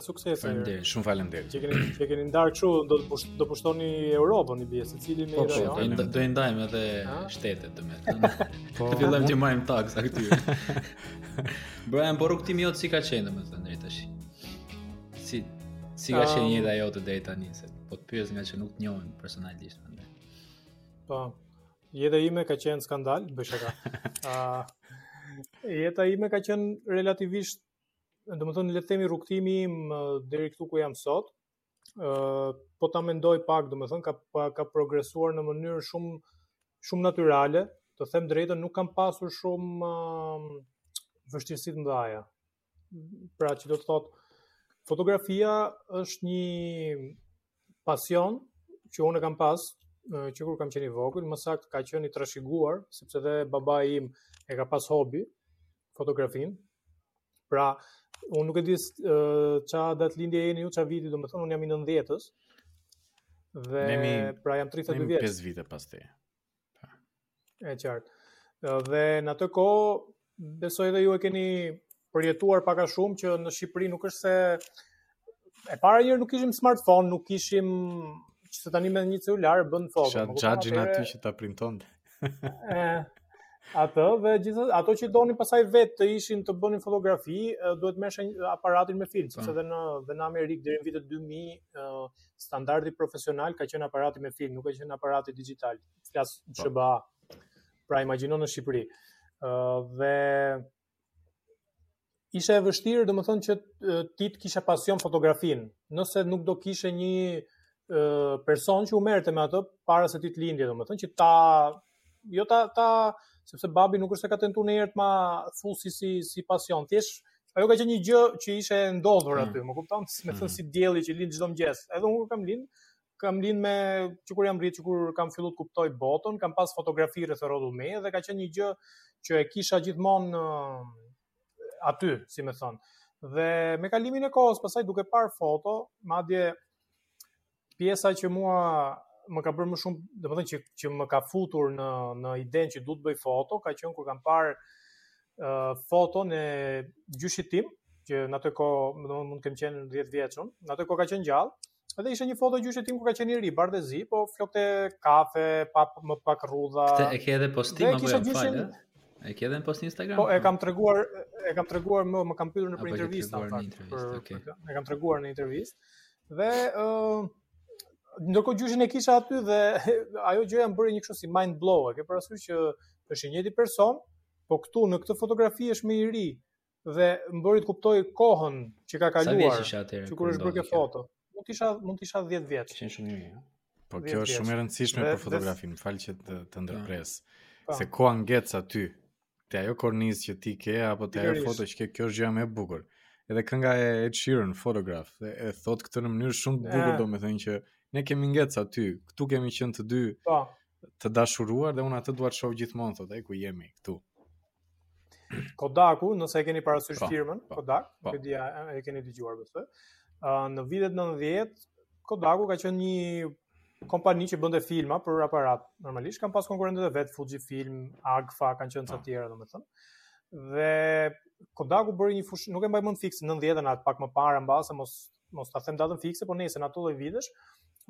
Suksese. Faleminderit, shumë faleminderit. Ti keni, ti keni ndarë kështu, do të pusht, do pushtoni Europën i bie, secili me po, po, rajon. Po, do, do i ndajmë edhe ha? shtetet, domethënë. po, të fillojmë të marrim taksa këtu. Brian, por rrugtimi jot si ka qenë domethënë deri tash? Si si ka qenë jeta jote deri tani se po të pyes nga që nuk të njohim personalisht. Po. Jeta ime ka qenë skandal, bëj shaka. Ë jeta ime ka qenë relativisht, domethënë le të themi rrugëtimi im deri këtu ku jam sot. Ë po ta mendoj pak, domethënë ka, ka progresuar në mënyrë shumë shumë natyrale, të them drejtën, nuk kam pasur shumë uh, vështirësi të mëdha. Pra që do të thotë, fotografia është një pasion që unë e kam pas, që kur kam qenë i vogël, më saktë ka qenë i trashëguar, sepse dhe babai im e ka pas hobi fotografinë. Pra, unë nuk e di ça datë lindje jeni ju, ça viti, domethënë unë jam i 90-s. Dhe pra jam 32 vjeç. Ne jemi 5 vite pas teje. E qartë. Dhe në atë kohë, besoj dhe ju e keni përjetuar pak a shumë që në Shqipëri nuk është se e para njëherë nuk kishim smartphone, nuk kishim që se tani me një celular bën foto. Sa xhaxhin aty që ta printon. Ato dhe gjithë ato që donin pastaj vetë të ishin të bënin fotografi, duhet merrshin aparatin me film, sepse po. dhe në dhe në Amerikë deri në vitet 2000 standardi profesional ka qenë aparati me film, nuk ka qenë aparati digjital, flas po. SHBA. Pra imagjino në Shqipëri. Ë dhe ishte e vështirë, domethënë që ti të kishe pasion fotografinë, nëse nuk do kishe një person që u merrte me atë para se ti të lindje, domethënë që ta jo ta ta sepse babi nuk është se ka tentuar ndonjëherë të ma fusi si si pasion. Thjesht ajo ka qenë një gjë që ishte e ndodhur mm. aty, më kupton? Si më thon mm. si dielli që lind çdo mëngjes. Edhe unë kam lind, kam lind me që kur jam rrit, që kur kam filluar të kuptoj botën, kam pas fotografi rreth e rrotull meje dhe ka qenë një gjë që e kisha gjithmonë aty, si më thon. Dhe me kalimin e kohës, pastaj duke parë foto, madje pjesa që mua më ka bërë më shumë, domethënë që që më ka futur në në idenë që duhet të bëj foto, ka qenë kur kam parë uh, foton e gjyshit tim, që në atë kohë, domethënë mund të kem qenë 10 vjeç unë, në atë kohë ka qenë gjallë. Edhe ishte një foto e gjyshit tim kur ka qenë i ri, bardhezi, po flokët kafe, pa më pak rrudha. Këtë e ke edhe postim apo jo gjyshin... E ke edhe në post Instagram? Po, e kam treguar, e kam treguar më, më kanë pyetur nëpër intervista, në fakt. Për, okay. E kam treguar në intervistë. Dhe uh, ndërkohë gjyshin e kisha aty dhe ajo gjëja më bëri një kështu si mind blow, e ke parasysh që është i njëjti person, po këtu në këtë fotografi është më i ri dhe më bëri të kuptoj kohën që ka kaluar. Sa vjeç isha atëherë? Që kur është bërë kjo foto. Mund të isha mund të isha 10 vjeç. Ishe shumë mirë. Jo? Po kjo është shumë e rëndësishme për fotografinë, më fal që të, të ndërpres. Po. Se koha ngec aty. Te ajo kornizë që ti ke apo te ajo foto që ke, kjo është gjëja më e bukur. Edhe kënga e Ed Sheeran, Photograph, e, e thot këtë në mënyrë shumë të bukur, domethënë që ne kemi ngecë aty, këtu kemi qenë të dy. Po. Të dashuruar dhe unë atë dua të shoh gjithmonë thotë, ai ku jemi këtu. Kodaku, nëse e keni parasysh po, firmën, po, Kodak, po. e di e keni dëgjuar besoj. Ë në vitet 90 Kodaku ka qenë një kompani që bënte filma për aparat. Normalisht kanë pas konkurrentët e vet, Fuji Film, Agfa, kanë qenë ca të tjera domethënë. Dhe Kodaku bëri një fushë, nuk e mbaj mend fikse 90-ën atë pak më parë mbase mos mos ta them datën fikse, por nëse në ato lloj vitesh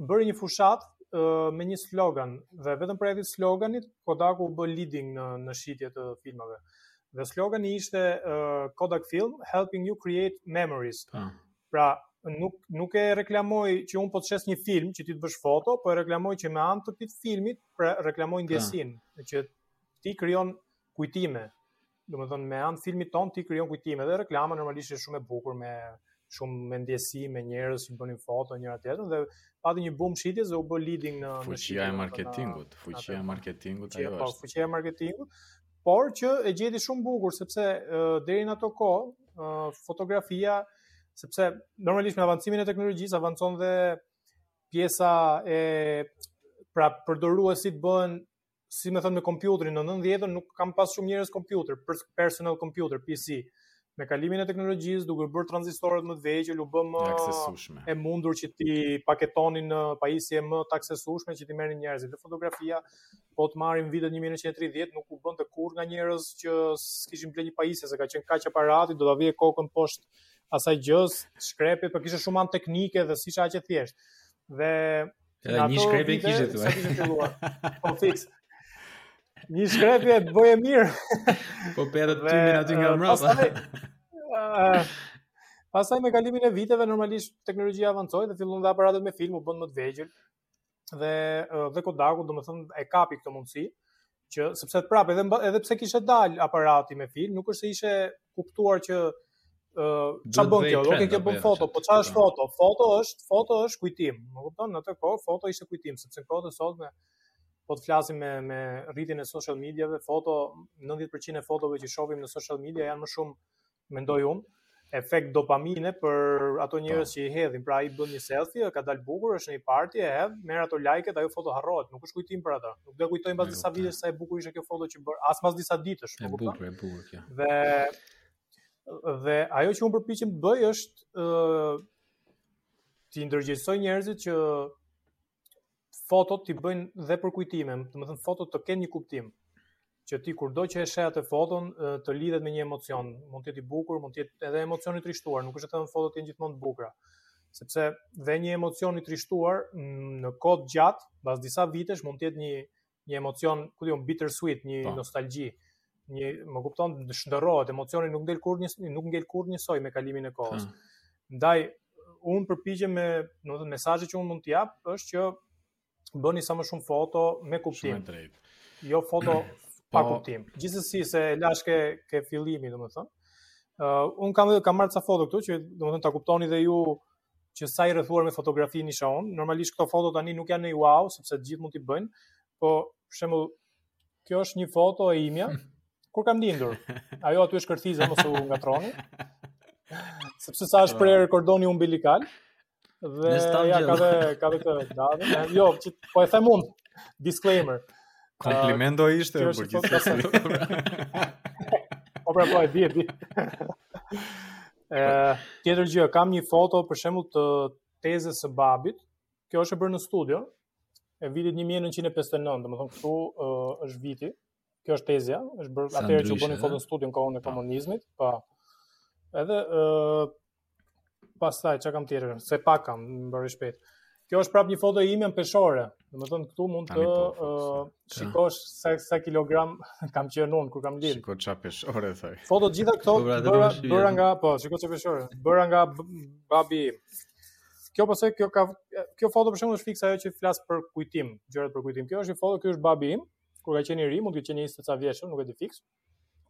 bëri një fushat uh, me një slogan dhe vetëm prej atij sloganit Kodaku u bë leading në në shitje të filmave. Dhe slogani ishte uh, Kodak Film helping you create memories. Pa. Pra, nuk nuk e reklamoj që un po të shes një film që ti të bësh foto, po e reklamoj që me anë të këtij filmit, pra reklamoj ndjesinë, pra. që ti krijon kujtime. Domethënë me anë filmit tonë ti krijon kujtime dhe reklama normalisht është shumë e bukur me shumë me ndjesi me njerëz që bënin foto njëra tjetrën dhe pati një boom shitjes dhe u bë leading në fuqia e marketingut, fuqia e marketingut ajo po, është. Po fuqia e marketingut, por që e gjeti shumë bukur sepse deri në ato kohë fotografia sepse normalisht me avancimin e teknologjisë avancon dhe pjesa e pra përdoruesit bëhen si me thënë me kompjuterin në 90-ën nuk kanë pas shumë njerëz kompjuter, personal computer, PC. me kalimin e teknologjisë, duke u bërë tranzistorët më të vegjël u bë më e mundur që t'i paketonin në pajisje më të aksesueshme që t'i merrnin njerëzit. Dhe fotografia po të marrim vitet 1930 nuk u bënte kurrë nga njerëz që s'kishin blerë një pajisje, se ka qenë kaq aparati, do ta vije kokën poshtë asaj gjës, shkrepje, por kishte shumë anë teknike dhe s'ishte aq e thjeshtë. Dhe Edhe një shkrepje kishte thua. Sa kishte filluar. Po fix. Një shkrepje e bëje mirë. Po për atë tymin aty nga mbrapa. Pastaj me kalimin e viteve normalisht teknologjia avancoi dhe filluan dhe aparatet me film u bënë më të vegjël. Dhe dhe Kodaku domethënë e kapi këtë mundësi që sepse prapë edhe edhe pse kishte dal aparati me film, nuk është se ishte kuptuar që ë uh, ça bën kjo, okej kjo bën foto, po ça është foto? Foto është, foto është kujtim. Më kupton, në atë kohë foto ishte kujtim, sepse kohët e sotme po të flasim me me rritjen e social mediave, foto 90% e fotove që shohim në social media janë më shumë mendoj unë, efekt dopamine për ato njerëz që i hedhin, pra ai bën një selfie, ka dalë bukur, është në një party, e hedh, merr ato like-et, ajo foto harrohet, nuk është kujtim për atë. Nuk do e kujtojnë pas disa vitesh sa e bukur ishte kjo foto që bëra, as pas disa ditësh, e bukur, e bukur kjo. Dhe dhe ajo që un përpiqem të bëj është ë uh, t'i ndërgjegjësoj njerëzit që fotot t'i bëjnë dhe për kujtime, domethënë fotot të kenë një kuptim, që ti kurdo që e sheh atë foton, të lidhet me një emocion, mund të jetë i bukur, mund të jetë edhe emocion i trishtuar, nuk është e thënë fotot të jenë gjithmonë të bukra, sepse dhe një emocion i trishtuar në kohë të gjatë, mbas disa vitesh, mund të jetë një, një emocion, ku di un bittersweet, një pa. Po. nostalgji, një më kupton, shndërrohet emocioni nuk ngel kurrë një nuk ngel kurrë njësoj me kalimin e kohës. Hmm. Ndaj un përpiqem me, domethënë mesazhi që un mund të jap është që bëni sa më shumë foto me kuptim. Shumë drejt. Jo foto pa po. kuptim. Gjithsesi se e lashë ke fillimi, domethënë. Ë uh, un kam kam marrë ca foto këtu që domethënë ta kuptoni dhe ju që sa i rrethuar me fotografinë isha unë. Normalisht këto foto tani nuk janë në wow, sepse të gjithë mund t'i bëjnë, po për shembull kjo është një foto e imja kur kam lindur. Ajo aty është kërthiza mos u ngatroni. Sepse sa është prerë kordoni umbilikal dhe ja e ka dhe ka dhe këtë datë. Jo, që, po e them unë. Disclaimer. Komplimenti uh, ishte për të gjithë. Po pra po e di, e di. E, tjetër gjë, kam një foto për shembull të tezës së babit. Kjo është e bërë në studio e vitit 1959, domethënë kështu uh, është viti. Kjo është tezja, është bërë atëherë që u bënin foto në studio në kohën e po. komunizmit, pa. Po. Edhe uh, pastaj ça kam tjetër, se e kam bërë shpejt. Kjo është prapë një foto e imja në peshore. Domethënë, këtu mund të po, uh, shikosh sa, sa kilogram kam qenë unë, kur kam lind. Shiko ça peshore, thuaj. Foto të gjitha këto, po, pra, bëra, bëra nga, po, shiko ça peshore, bëra nga babi im. Kjo përse, po kjo, ka, kjo foto për shembull është fiks ajo që flas për kujtim, gjërat për kujtim. Kjo është një foto, ky është babi im, kur ka qenë i ri, mund të ketë qenë 20 e ca vjeç, nuk e di fiks.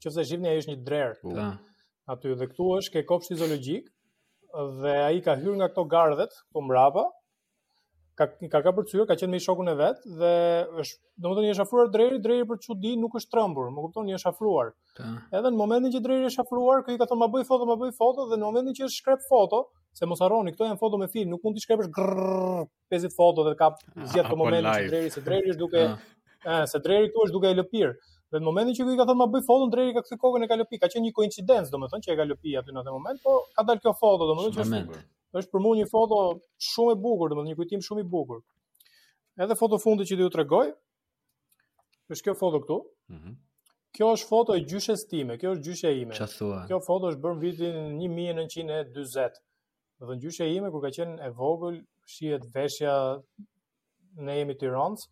Qoftë se e shifni, ai është një drer. Po. Ta. Aty dhe këtu është, ke kopshti zoologjik, dhe ai ka hyrë nga këto gardhet, këtu mbrapa, ka ka kapërcyer, ka qenë me shokun e vet dhe është, domethënë i është afruar dreri, dreri për çudi, nuk është trembur, më kupton, i është afruar. Ta. Edhe në momentin që dreri është afruar, ky i ka thënë ma bëj foto, ma bëj foto dhe në momentin që është shkrep foto, se mos harroni, këto janë foto me film, nuk mund të shkrepësh grrrr, 50 foto dhe ka zgjat ah, në momentin që dreri se dreri është duke ah. se dreri këtu është duke e lëpir. Dhe në momentin që ky ka thënë ma bëj foton, dreri ka kthy kokën e ka lëpir. Ka qenë një koincidencë, domethënë që e ka lëpir aty në atë moment, po ka dalë kjo foto, domethënë që është është për mua një foto shumë e bukur, domethënë një kujtim shumë i bukur. Edhe foto e fundit që do ju tregoj. Është kjo foto këtu. Mhm. Mm kjo është foto e gjyshes time, kjo është gjyshja ime. Çfarë thua? Kjo foto është bërë në vitin 1940. Domethënë gjyshja ime kur ka qenë e vogël, shihet veshja ne jemi tironc,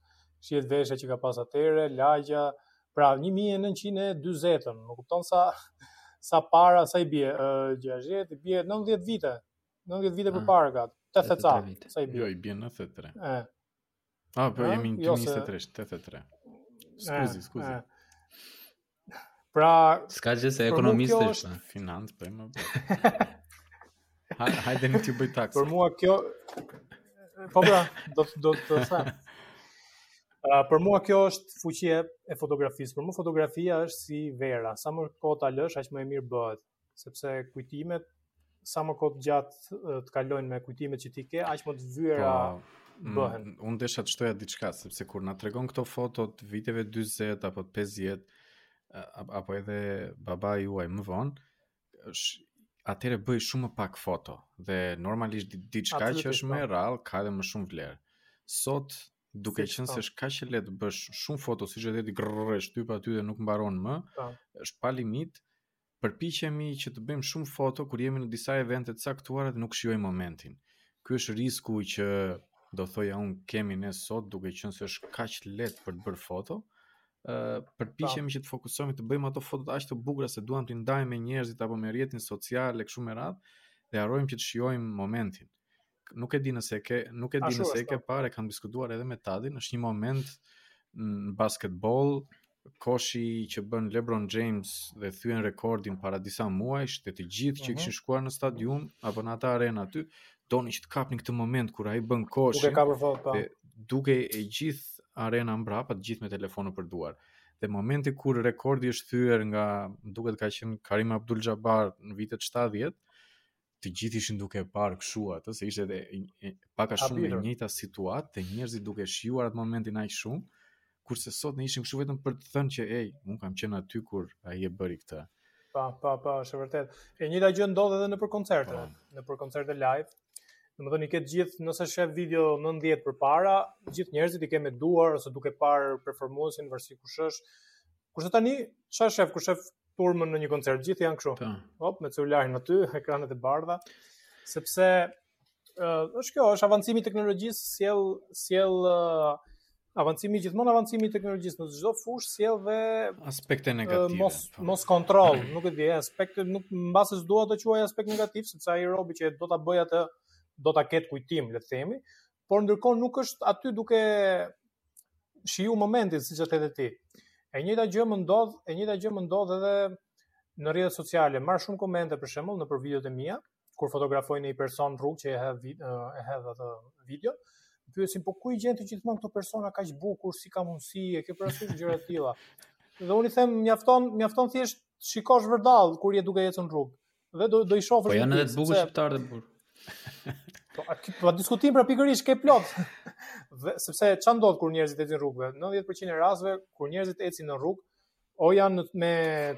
shihet veshja që ka pas atëre, lagja, pra 1940-ën, më kupton sa sa para sa i bie, uh, 60, i bie 90 vite. 90 vite ah, përpara gati. 80 ca, sa i bie. Jo, i bie 93. Ëh. A, ah, po jemi në 23, 83. Skuzi, skuzi. Pra, s'ka gjë se ekonomist është, financë, po më. Hajde na i bëj taksat. Për mua kjo Po pra, do të do të them. Uh, për mua kjo është fuqia e fotografisë. Për mua fotografia është si vera. Sa më kohë ta lësh, aq më e mirë bëhet. sepse kujtimet sa më kohë të gjatë të kalojnë me kujtimet që ti ke, aq më të vyera po, mm, bëhen. Unë desha të shtoja diçka, sepse kur na tregon këto foto të viteve 40 apo 50 apo edhe babai juaj më vonë, është atëre bëje shumë më pak foto dhe normalisht diçka që është më e po. rrallë ka edhe më shumë vlerë. Sot duke qenë se është kaq e lehtë të bësh shumë foto siç edhe ti grrresh shtyp aty dhe nuk mbaron më, është pa limit përpiqemi që të bëjmë shumë foto kur jemi në disa evente të caktuara dhe nuk shijojmë momentin. Ky është risku që do thoja un kemi ne sot duke qenë se është kaq e lehtë për të bërë foto. ë uh, përpiqemi po. që të fokusohemi të bëjmë ato fotot aq të bukura se duam t'i ndajmë me njerëzit apo me rrjetin social e kështu me radhë dhe harrojmë që të shijojmë momentin. nuk e di nëse ke, nuk e di Ashtu nëse e ke parë, kam diskutuar edhe me Tadin, është një moment në basketbol, koshi që bën LeBron James dhe thyen rekordin para disa muajsh dhe të gjithë që mhm. kishin shkuar në stadium apo në atë arenë aty, donin që të kapnin këtë moment kur ai bën koshin. Duke kapur fot, po. Duke e gjithë arena mbrapa, të gjithë me telefonë nëpër duar. Dhe momenti kur rekordi është thyer nga më duket ka qenë Karim Abdul Jabbar në vitet 70, të gjithë ishin duke e parë kështu atë, se ishte edhe pak a shumë e njëjta situatë, të njerëzit duke shijuar atë momentin aq shumë, kurse sot ne ishim kështu vetëm për të thënë që ej, un kam qenë aty kur ai e bëri këtë. Pa, pa, pa, është vërtet. E njëjta gjë ndodh edhe nëpër koncerte, pa. Po. nëpër koncerte live. Domethënë i ke të gjithë, nëse shef video 90 përpara, gjithë njerëzit i ke me duar ose duke parë performuesin varet se kush është. Kurse tani, çfarë shef, kush shef turmën në një koncert, gjithë janë kështu. Po. Hop, me celularin aty, ekranet e bardha, sepse uh, është kjo, është avancimi i teknologjisë, sjell sjell uh, avancimi gjithmonë avancimi i teknologjisë në çdo fushë sjell dhe aspekte negative. Uh, mos po. mos kontroll, nuk e di, aspekte nuk mbase s'dua të quaj aspekt negativ, sepse ai robi që do ta bëjë atë do ta ketë kujtim, le të themi, por ndërkohë nuk është aty duke shiju momentin siç e the edhe ti. E njëjta gjë më ndodh, e njëjta gjë më ndodh edhe në rrjetet sociale. Marr shumë komente për shembull nëpër videot e mia, kur fotografoj një person në rrugë që e hedh e hedh atë video, pyesin po ku i gjen ti gjithmonë këto persona kaq bukur, si ka mundësi, e ke parasysh gjëra të tilla. Dhe unë i them mjafton, mjafton thjesht të shikosh vërdall kur je duke ec në rrugë. Dhe do do i shohësh. Po janë edhe të bukur shqiptarë të bukur. Po pa pa diskutim pra pikërisht ke plot. Dhe sepse ça ndodh kur njerëzit ecin rrugëve? 90% e rasteve kur njerëzit ecin në rrugë, o janë me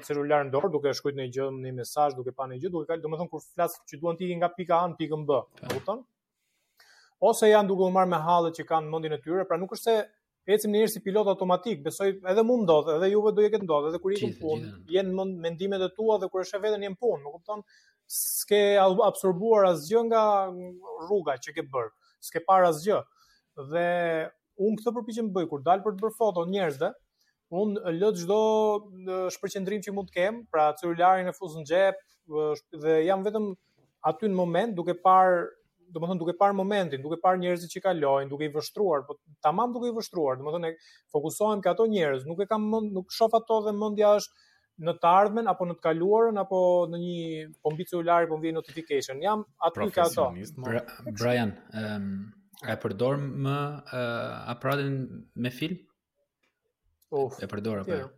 celular në dorë duke shkruajtur një gjë, një mesazh, duke pa një gjë, duke kalu, domethënë kur flas që duan të ikin nga pika A në pikën B, e kupton? Ose janë duke u marrë me hallet që kanë në mendjen e tyre, pra nuk është se ecim në si pilot automatik, besoj edhe mund të ndodh, edhe juve do t'ju ketë ndodh, edhe kur ikën në punë, je në mend mendimet e tua dhe kur e sheh veten je në punë, më kupton? S'ke absorbuar asgjë nga rruga që ke bërë, s'ke parë asgjë. Dhe unë këtë përpiqem të bëj kur dal për të bërë foto njerëzve, Unë lë çdo shpërqendrim që mund të kem, pra celularin e fus në xhep dhe jam vetëm aty në moment duke parë domethënë duke parë momentin, duke parë njerëzit që kalojnë, duke i vështruar, po tamam duke i vështruar, domethënë fokusohem te ato njerëz, nuk e kam mend, nuk shof ato dhe mendja është në të ardhmen apo në të kaluarën apo në një po më bie celulari po më bie notification. Jam aty te ato. Brian, ehm, um, e përdor më uh, aparatin me film? Uf, e përdor apo? Jo.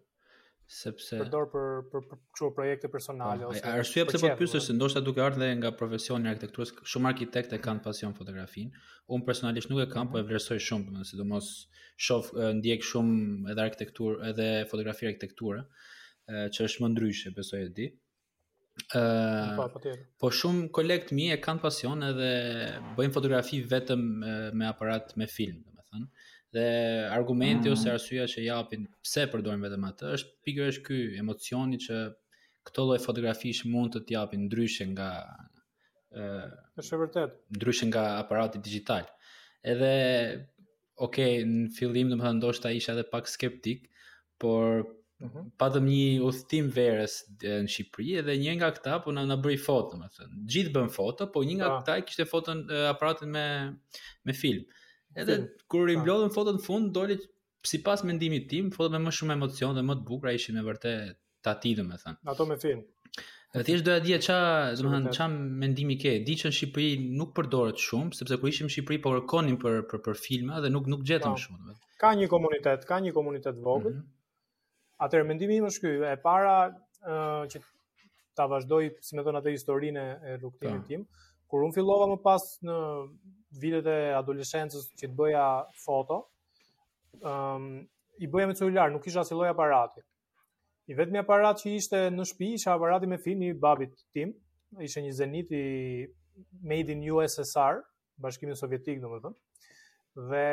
S'e s'e përdor për për për ca projekte personale po, ose. A arsyeja pse po pyes është se ndoshta duke ardhur dhe nga profesioni i arkitekturës, shumë arkitektë e kanë pasion fotografinë. Unë personalisht nuk e kam, po e vlerësoj shumë, domethënë sidomos shoh ndjek shumë edhe arkitekturë, edhe fotografi arkitekture, që është më ndryshe, besoj e di. Ë uh, po, po, po shumë kolegë të mi e kanë pasion edhe bëjnë fotografi vetëm me aparat me film, domethënë. Dhe argumenti mm. ose arsyeja që japin pse përdorin vetëm atë është pikërisht ky emocioni që këto lloj fotografish mund të të japin ndryshe nga ë uh, është vërtet ndryshe nga aparati dixhital. Edhe ok, në fillim domethënë, ndoshta isha edhe pak skeptik, por mm -hmm. patëm një udhëtim verës në Shqipëri edhe një nga këta po na na bëri foto, domethënë. Të gjithë bënë foto, po një nga pa. këta kishte foton aparatin me me film. Edhe film. kur i mblodhëm fotot në fund, doli sipas mendimit tim, foto me më shumë emocion dhe më të bukura ishin me vërtet tati, domethënë. Ato me film. Dhe thjesht doja të dija ça, dhe më ça mendimi ke, di që në Shqipëri nuk përdoret shumë, sepse kur ishim në Shqipëri po kërkonim për, për, për filma dhe nuk, nuk gjetëm po. shumë. Ka një komunitet, ka një komunitet të vogël, mm -hmm. atëherë mendimi im është ky, e para uh, që ta vazhdoj, si me thënë atë historinë e rrugëtimit po. tim, kur unë fillova më pas në vitet e adoleshencës që të bëja foto, um, i bëja me celular, nuk kisha asnjë lloj aparati. I vetmi aparat që ishte në shtëpi ishte aparati me film i babit tim, ishte një Zenit made in USSR, Bashkimi Sovjetik, domethënë. Dhe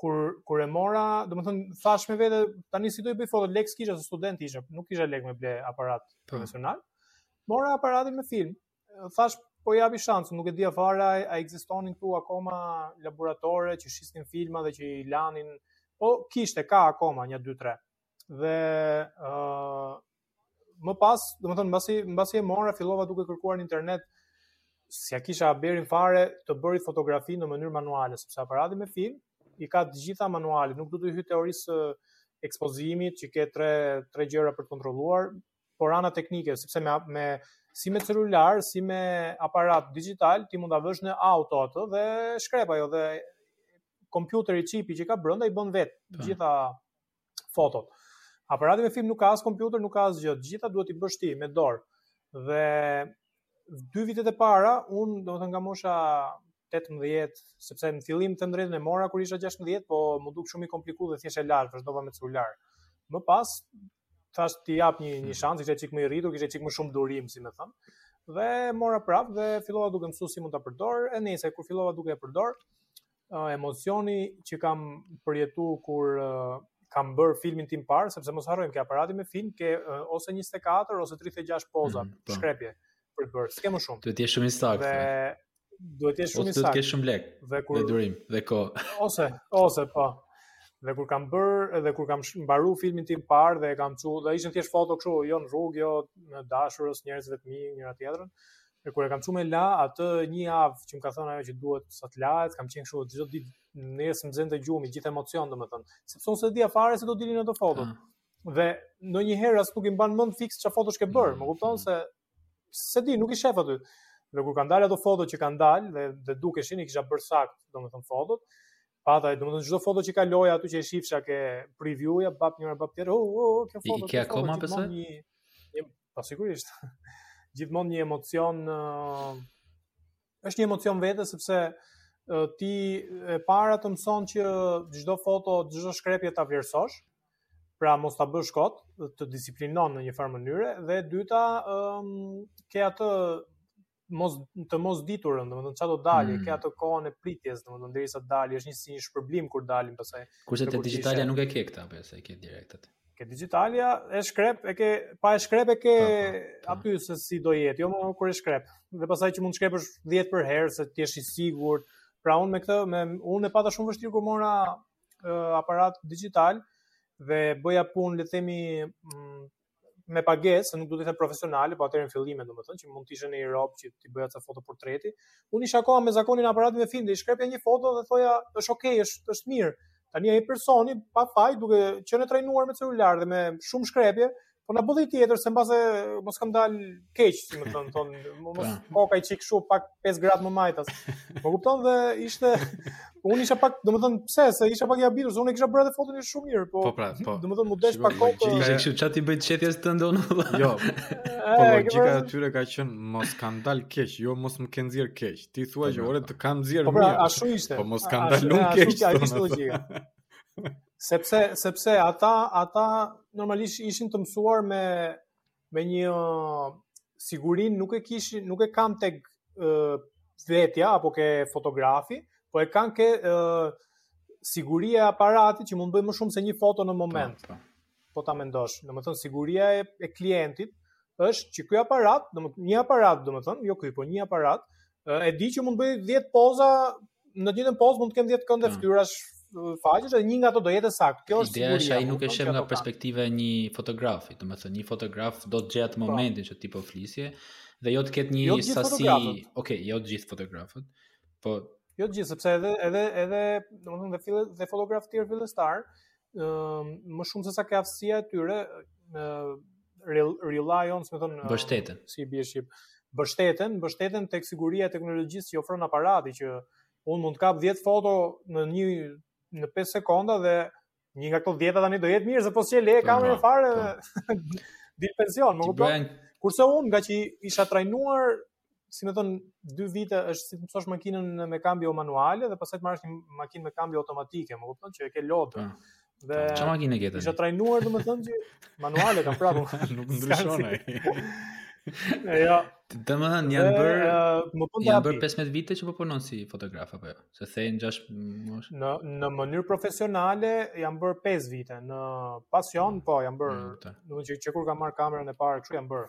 kur kur e mora, domethënë thashë me vete tani si do i bëj foto lekë s'kisha se student isha, nuk kisha lekë me ble aparat po. profesional. Mora aparatin me film, Thashë po i jap një shans, nuk e dija fare a, a ekzistonin këtu akoma laboratore që shisnin filma dhe që i lanin. Po kishte ka akoma nja 2 3. Dhe ë uh, më pas, domethënë mbasi mbasi e mora fillova duke kërkuar në internet se s'ia kisha haberin fare të bëje fotografi në mënyrë manuale, sepse aparati me film i ka të gjitha manuale, nuk du t'i hyj teorisë së ekspozimit që ke tre tre gjëra për të kontrolluar, por ana teknike, sepse me, me si me celular, si me aparat digjital, ti mund ta vësh në auto atë dhe shkrep ajo dhe kompjuteri çipi që ka brenda i bën vetë po. gjitha fotot. Aparati me film nuk ka as kompjuter, nuk ka asgjë, të gjitha duhet t'i bësh ti me dorë. Dhe dy vitet e para, unë domethënë nga mosha 18, sepse në fillim them të drejtën e mora kur isha 16, po m'u duk shumë i komplikuar dhe thjesht e lashë, vazhdova me celular. Më pas thashë t'i jap një një hmm. shans, isha çik më i rritur, kisha çik më shumë durim, si me thënë. Dhe e mora prapë dhe fillova duke mësuar si mund ta përdor. Edhe se kur fillova duke e përdor, uh, emocioni që kam përjetuar kur uh, kam bërë filmin tim të parë, sepse mos harrojmë ke aparati me film, ke uh, ose 24 ose 36 poza mm, shkrepje për të bërë. S'ke më shumë. Duhet të jesh shumë i saktë. Dhe duhet të jesh shumë i saktë. Ose të kesh shumë lekë. Dhe kur dhe durim dhe kohë. Ose ose po. Dhe kur kam bërë, edhe kur kam mbaru filmin tim të parë dhe e kam çu, dhe ishin thjesht foto kështu, jo në rrugë, jo të dashurës, njerëzve të mi, njëra tjetra. Dhe kur e kam çu me la atë një javë që më ka thënë ajo që duhet sa të lahet, kam qenë kështu çdo ditë mezi më zinte gjumi, gjithë emocion domethënë, sepse unë s'e dija fare si do dilin ato foto. Mm. Dhe ndonjëherë as nuk i mban mend fiks çfarë fotosh ke bërë, mm. më kupton se s'e di, nuk i shef aty. Dhe kur kanë dalë ato foto që kanë dalë dhe dhe dukeshin i kisha bërë saktë, domethënë fotot. Pata, domethënë çdo foto që kaloja aty që e shifsha ke preview-ja bap njëra bap tjetra. Oh, oh, kjo foto. I ke akoma pse? Një, po sigurisht. Gjithmonë një emocion uh, është një emocion më vete sepse ti e para të mëson që çdo foto, çdo shkrepje ta vlerësosh. Pra mos ta bësh kot, të disiplinon në një farë mënyre dhe e dyta, ëm ke atë mos të mos diturën, domethënë çfarë do të dalë, mm. ke atë kohën e pritjes, domethënë derisa të dalë, është një si një shpërblim kur dalin pastaj. Kurse te digjitalja nuk e ke këtë apo se e ke direkt atë. Ke digitalja, e shkrep, e ke, pa e shkrep e ke po, po, po. aty se si do jetë, jo më kur e shkrep. Dhe pastaj që mund të shkrepësh 10 për herë, se të jesh i sigurt. Pra unë me këtë, me, unë e pata shumë të vështirë kur mora uh, aparat digital dhe bëja punë, le të themi, mm, me pagesë, nuk do të them profesionale, po atëherë në fillime domethënë që mund të ishte një rob që t'i bëja ca foto portreti. Unë isha akoma me zakonin e aparatit me film, i shkrepja një foto dhe thoja, është okay, është është mirë. Tani ai personi pa faj duke qenë trajnuar me celular dhe me shumë shkrepje, po na bëj dhe një tjetër se mbase mos kam dal keq, si më thon, thon mos pra. koka një çik kështu pak 5 gradë më majtas. Po kupton dhe ishte unë isha pak, domethën pse se isha pak i habitur, se unë kisha bërë atë foton ishte shumë mirë, po. Po pra, po. Domethën mu desh pak kohë. Ti ishe kështu çati bëj çetjes të ndonë. Jo. Po logjika e tyre ka qenë mos kam dal keq, jo mos më ke nxjerr keq. Ti thua që jo ore të kam nxjerr mirë. Po pra, ashtu ishte. Po mos kam dal un keq. Ashtu ajo ishte logjika. Sepse sepse ata ata normalisht ishin të mësuar me me një siguri nuk e kishin nuk e kanë tek vetja apo ke fotografi, po e kanë ke siguria e aparatit që mund të bëjë më shumë se një foto në moment. Po, po. po ta mendosh, domethënë siguria e, e klientit është që ky aparat, domethënë një aparat, domethënë jo ky, po një aparat, e di që mund të bëjë 10 poza, në të njëjtën pozë mund të kem 10 kënde mm. fytyrash faqesh dhe një nga ato do jetë saktë. Kjo është siguria. Ideja është ai nuk e shef nga perspektiva e një fotografi, domethënë një fotograf do të gjejë po. momentin që ti po flisje dhe jo të ketë një jo sasi, okay, jo të gjithë fotografët, po jo të gjithë sepse edhe edhe edhe domethënë dhe dhe fotografë të tjerë fillestar, më shumë se sa ke aftësia e tyre, rely on, me thënë, mbështeten. Si bie shqip? Mbështeten, mbështeten tek siguria e teknologjisë që ofron aparati që un mund të kap 10 foto në një në 5 sekonda dhe një nga këto 10-at tani do jetë mirë se po s'qe le po, kamerën po, fare po. dil pension, më kupton? Kurse un ngaqë isha trajnuar si me thënë, dy vite është si të mësosh makinën me kambio manuale dhe pastaj të marrësh një makinë me kambio automatike, më kupton që e ke lodër. Mm. Dhe çfarë makine ke tani? Isha trajnuar domethënë që manuale kam prapë. Nuk ndryshon ai. Jo. Domethënë janë bër janë bër 15 vite që po punon si fotograf apo jo? Se thejnë 6 mosh. Në në mënyrë profesionale janë bër 5 vite. Në pasion po janë bër, mm, domethënë që, që kur kam marr kamerën e parë kështu janë bër.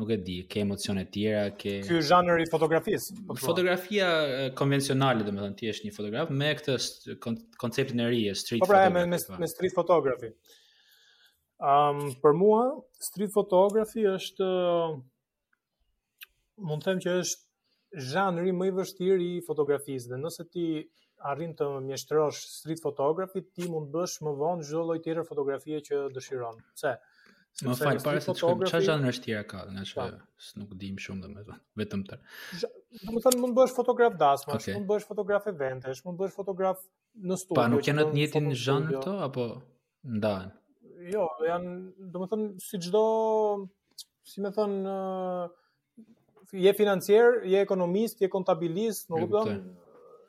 nuk e di, ke emocione të tjera, ke Ky zhanër i fotografisë. Po Fotografia konvencionale, domethënë ti je një fotograf me këtë konceptin e ri street po pra, photography. Po pra, me, me street photography. Um, për mua, street photography është, mund të them që është zhanri më i vështirë i fotografisë dhe nëse ti arrin të mjeshtërosh street photography, ti mund të bësh më vonë çdo lloj tjetër fotografie që dëshiron. Pse? Sepse më fal, para se të shkojmë, çfarë zhanresh të tjera ka, nga që nuk dim shumë domethënë, vetëm të. Domethënë mund të bësh fotograf dasmash, okay. mund të bësh fotograf eventesh, mund të bësh fotograf në studio. Pa nuk janë në të njëjtin zhanr këto apo ndahen. Jo, janë, domethënë, si çdo, si me thënë, je financier, je ekonomist, je kontabilist, më kupton,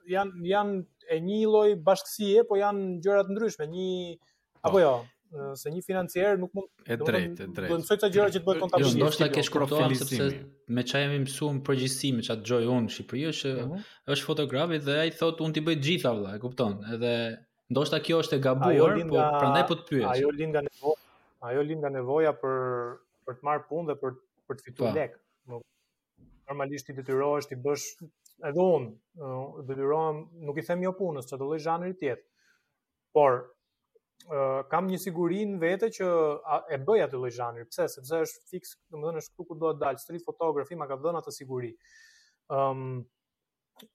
janë, janë e një lloj bashkësie, po janë gjëra të ndryshme, një, po. apo jo, se një financier nuk mund e drejtë, e drejtë. Do të mësojë ca gjëra që të bëhet kontabilist. Jo, ndoshta keqkuptuar sepse me ça jam mësuar përgjithësi me ça dëgjoj unë në Shqipëri është mm -hmm. është fotografi dhe ai thotë unë t'i bëj të gjitha vëlla, e kupton? Edhe Ndoshta kjo është e gabuar, po nga, po prandaj po të pyes. Ajo lind nga nevoja, ajo lind nga nevoja për për të marrë punë dhe për për të fituar po. lek. Normalisht ti detyrohesh t'i bësh edhe unë, detyrohem, nuk i them jo punës, çdo lloj zhanri të jetë. Por uh, kam një siguri në vete që a, e bëj atë lloj zhanri. Pse? Sepse është fiks, domethënë është këtu ku dua të dal street photography, ma ka dhënë atë siguri. Ëm um,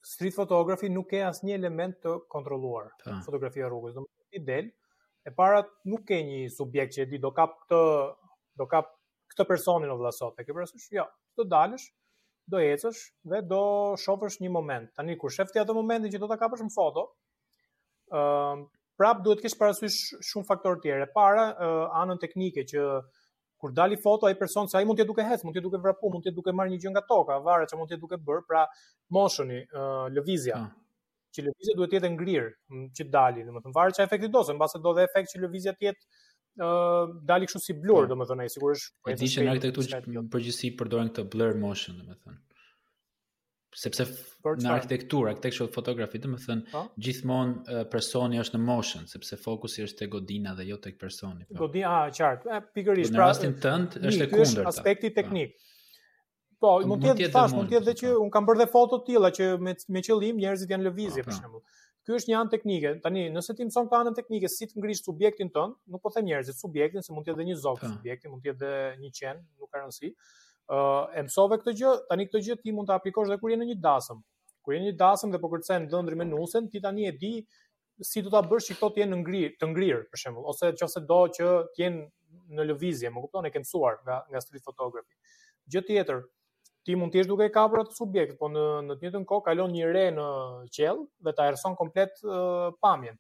street photography nuk ke asnjë element të kontrolluar. Ta. Po. Fotografia e rrugës, ti del e para nuk ke një subjekt që e di do kap këtë do kap këtë personin o vëlla sot, e ke parasysh? Jo, do dalësh, do ecësh dhe do shohësh një moment. Tani kur shef ti atë momentin që do ta kapësh në foto, ë uh, prap duhet të kesh parasysh shumë faktorë të tjerë. E para uh, anën teknike që kur dali foto ai person se ai mund të jetë duke ec, mund të jetë duke vrapu, mund të jetë duke marrë një gjë nga toka, varet çfarë mund të duke bërë, pra motioni, uh, lëvizja. Hmm. Që lëvizja duhet të jetë e ngrirë që dali, domethënë varet çfarë efekti do, se mbase do dhe efekt që lëvizja të jetë ë uh, dali kështu si blur, hmm. domethënë ai sigurisht. E di që në arkitekturë përgjithësi përdorin këtë blur motion, domethënë. sepse në arkitekturë, architectural photography, domethënë po. gjithmonë uh, personi është në motion, sepse fokusi është te godina dhe jo tek personi. Po. Godina, ah, qartë. Eh, pikërisht. Në pra, rastin tënd është e kundërta. Është aspekti po. teknik. Po, po mund të jetë tash, mund të jetë që unë kam bërë dhe foto të tilla që me me qëllim njerëzit janë lëvizje për shembull. Ky është një anë teknike. Tani, nëse ti mëson këtë anën teknike si të ngrish subjektin tënd, nuk po them njerëzit, subjektin, se mund të jetë dhe një zog po. subjekti, mund të jetë dhe një qen, nuk ka rëndësi. Ë, uh, e mësove këtë gjë, tani këtë gjë ti mund ta aplikosh edhe kur je në një dasëm. Kur je në një dasëm dhe po kërcen dhëndri me nusen, ti tani e di si do ta bësh që këto të jenë në, të ngrirë për shembull, ose nëse do që të jenë në lëvizje, më kupton, e ke mësuar nga nga street photography. Gjë tjetër, ti mund të jesh duke kapur atë subjekt, po në në të njëjtën kohë kalon një re në qiell dhe ta errëson komplet uh, pamjen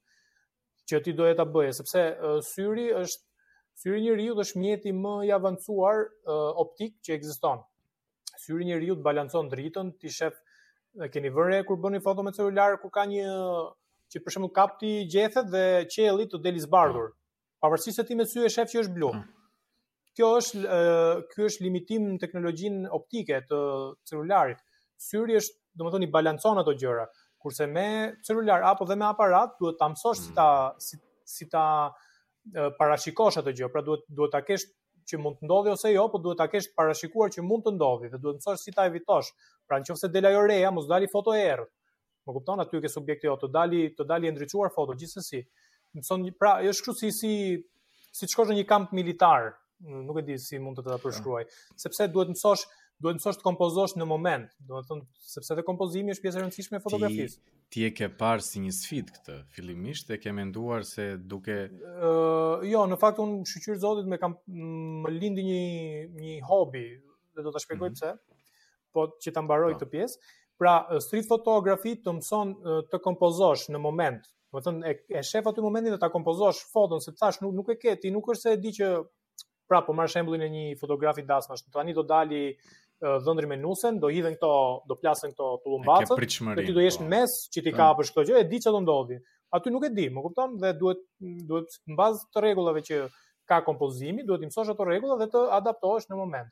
që ti doje ta bëje, sepse uh, syri është syri i njeriu është mjeti më i avancuar uh, optik që ekziston. Syri i njeriu balancon dritën, ti shef e keni vënë re kur bëni foto me celular kur ka një që për shembull kapti gjethet dhe qielli të deli zbardhur. Pavarësisht se ti me sy e shef që është blu. Mm. Kjo është ky është limitim në teknologjinë optike të celularit. Syri është, domethënë i balancon ato gjëra. Kurse me celular apo dhe me aparat duhet ta mësosh si ta mm. si, si ta parashikosh atë gjë. Pra duhet duhet ta kesh që mund të ndodhi ose jo, por duhet ta kesh parashikuar që mund të ndodhi dhe duhet të mësosh si ta evitosh. Pra nëse del ajo reja, mos dali foto e errët. Më kupton aty që subjekti jot, të dali të dali e ndriçuar foto gjithsesi. Mëson pra është kështu si si si të shkosh në një kamp militar, nuk e di si mund të ta përshkruaj, sepse duhet mësosh duhet mësosh të kompozosh në moment, domethënë sepse edhe kompozimi është pjesë e rëndësishme e fotografisë. Ti, ti e ke parë si një sfidë këtë, fillimisht e ke menduar se duke ë uh, jo, në fakt unë shqyr zotit me kam më lindi një një hobi dhe do ta shpjegoj mm -hmm. pse. po që ta mbaroj po. këtë pjesë. Pra, street photography të mëson të kompozosh në moment. Domethënë e, e shef aty momentin dhe ta kompozosh foton, se thash nuk nuk e ke, ti nuk është se e di që pra po marr shembullin e një fotografi dasmash. Tani do dali dhëndri me nusen, do hidhen këto, do plasen këto tullumbacët, dhe ti do jesh po. në mes që ti po. kapësh këtë gjë, e di që do ndodhi. Aty nuk e di, më kupton, dhe duhet, duhet në bazë të rregullave që ka kompozimi, duhet t'i mësosh ato rregullat dhe të adaptohesh në moment.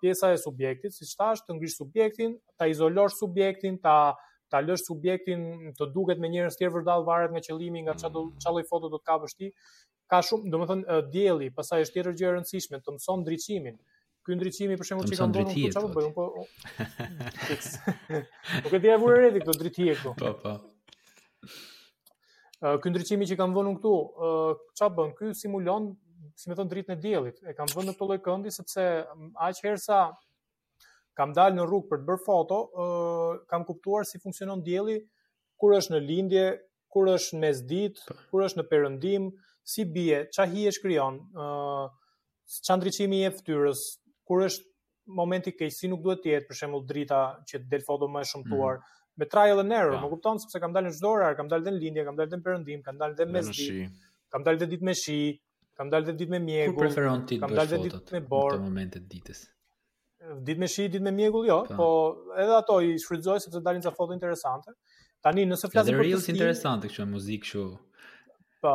pjesa e subjektit, siç thash, të ngrish subjektin, ta izolosh subjektin, ta ta lësh subjektin të duket me njerëz tjerë vërdall varet nga qëllimi, nga çfarë do çfarë lloj foto do të kapësh ti. Ka shumë, domethënë dielli, pastaj është tjetër gjë e rëndësishme, të mëson ndriçimin. Ky ndriçimi për shembull që kanë bërë këtu çfarë bëjnë, po. Po këtë e vura re dhe këto dritat këtu. Po, po. Ky ndriçimi që kam vënë unë këtu, ça bën, ky simulon, si me thënë, dritën e diellit. E kam vënë në këtë lloj këndi, sepse aq herë sa kam dalë në rrugë për të bërë foto, kam kuptuar si funksionon dielli, kur është në lindje, kur është në mesditë, po. kur është në perëndim, si bie, ça hijesh krijon, ë uh, ça ndriçimi i fytyrës, kur është momenti i keq si nuk duhet të jetë për shembull drita që del foto më e shëmtuar mm. me trial and error, ja. Po. më kupton sepse kam dalë në çdo orar, kam dalë në lindje, kam dalë në perëndim, kam dalë në mesditë. Kam dalë në ditë me shi, kam dalë në ditë me mjegull. Ku preferon ti të bësh fotot në këto momente të ditës? Ditë me shi, ditë me mjegull, jo, po, po edhe ato i shfrytëzoj sepse dalin ca foto interesante. Tani nëse flasim për reels interesante kështu muzikë kështu. Po.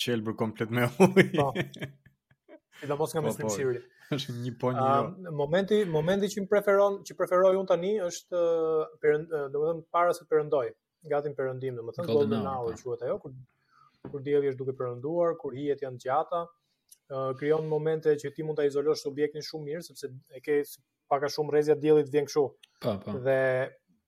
Qelbur komplet me ujë. Po. Ti do mos nga po, po. sivri. Është një po një. Uh, momenti, momenti që më preferon, që preferoj unë tani është për domethënë para se perëndoj, gati në perëndim domethënë golden hour po. quhet ajo kur kur dielli është duke perënduar, kur hijet janë gjata, uh, krijon momente që ti mund ta izolosh subjektin shumë mirë sepse e ke pak a shumë rrezja e diellit vjen kështu. Po, po. Dhe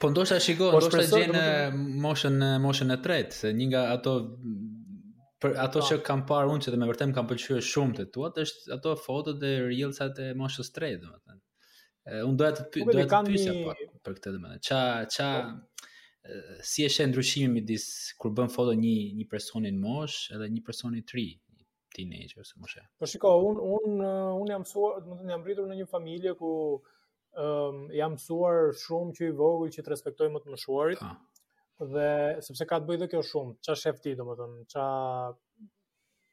Po ndoshta e shikoj, po ndoshta gjen në moshën në moshën e tretë, se një nga ato për ato po. që kam parë unë që dhe me vërtetë më kanë pëlqyer shumë të tuat, është ato fotot dhe reelsat e moshës tretë, domethënë. Unë doja të py, po, doja të pyesja një... pak për këtë domethënë. Ça ça si është ndryshimi midis kur bën foto një një personi në moshë edhe një personi të ri, teenager ose moshë. Po shiko, un un un jam mësuar, domethënë jam rritur në një familje ku um, jam mësuar shumë që i vogël që të respektoj më të moshuarit. Ta. Po. Dhe sepse ka të bëjë dhe kjo shumë, ça shef ti domethënë, ça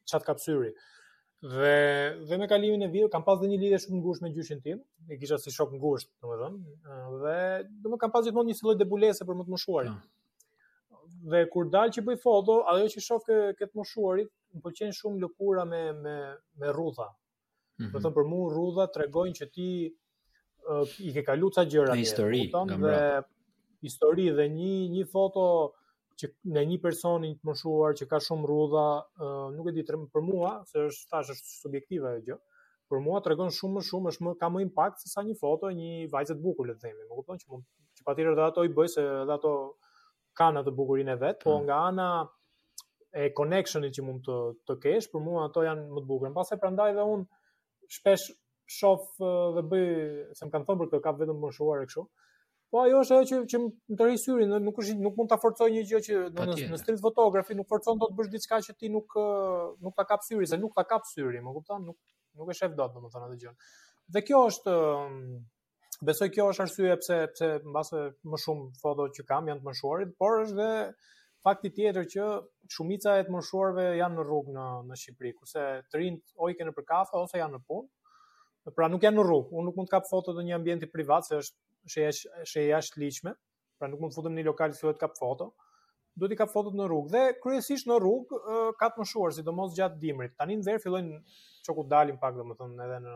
ça të kap syri. Dhe dhe me kalimin e viteve kam pas dhe një lidhje shumë të ngushtë me gjyshin tim, e kisha si shok të ngushtë, domethënë, dhe domethënë kam pas gjithmonë një si lloj debulese për më të moshuarit. Ta. Po dhe kur dal që bëj foto, ajo që shoh te të moshuarit, më pëlqen shumë lëkura me me me rrudha. Mm -hmm. Domethënë për mua rrudhat tregojnë që ti uh, i ke kaluar ca gjëra në histori, dhe histori dhe një një foto që në një personi të moshuar që ka shumë rrudha, uh, nuk e di trem për mua, se është thashë është subjektive ajo gjë. Për mua tregon shumë më shumë, është më ka më impakt se sa një foto e një vajze të bukur, le të themi. Më kupton që mund që patjetër edhe ato i bëj se edhe ato kanë atë bukurinë e vet, po mm. nga ana e connectionit që mund të të kesh, për mua ato janë më të bukura. Pastaj prandaj dhe un shpesh shof dhe bëj, se më kanë thënë për këtë kap vetëm të moshuar e kështu. Po ajo është ajo që që më tërheq syrin, nuk është nuk mund ta forcoj një gjë që në, në, në street photography nuk forcon dot të bësh diçka që ti nuk nuk ta kap syri, se nuk ta kap syri, më kupton? Nuk nuk e shef dot domethënë atë gjë. Dhe kjo është Besoj kjo është arsyeja pse pse mbase më shumë foto që kam janë të moshuarit, por është dhe fakti tjetër që shumica e të moshuarve janë në rrugë në në Shqipëri, kurse të rinjtë o i ke për kafe ose janë në punë. Pra nuk janë në rrugë. Unë nuk mund të kap foto ndonjë ambienti privat se është është është e jashtëligjshme. pra nuk mund të futem në një lokal që të kap foto, duhet t'i kap fotot në rrugë dhe kryesisht në rrugë ka të moshuar sidomos gjatë dimrit. Tani në verë fillojnë çoku dalin pak domethënë edhe në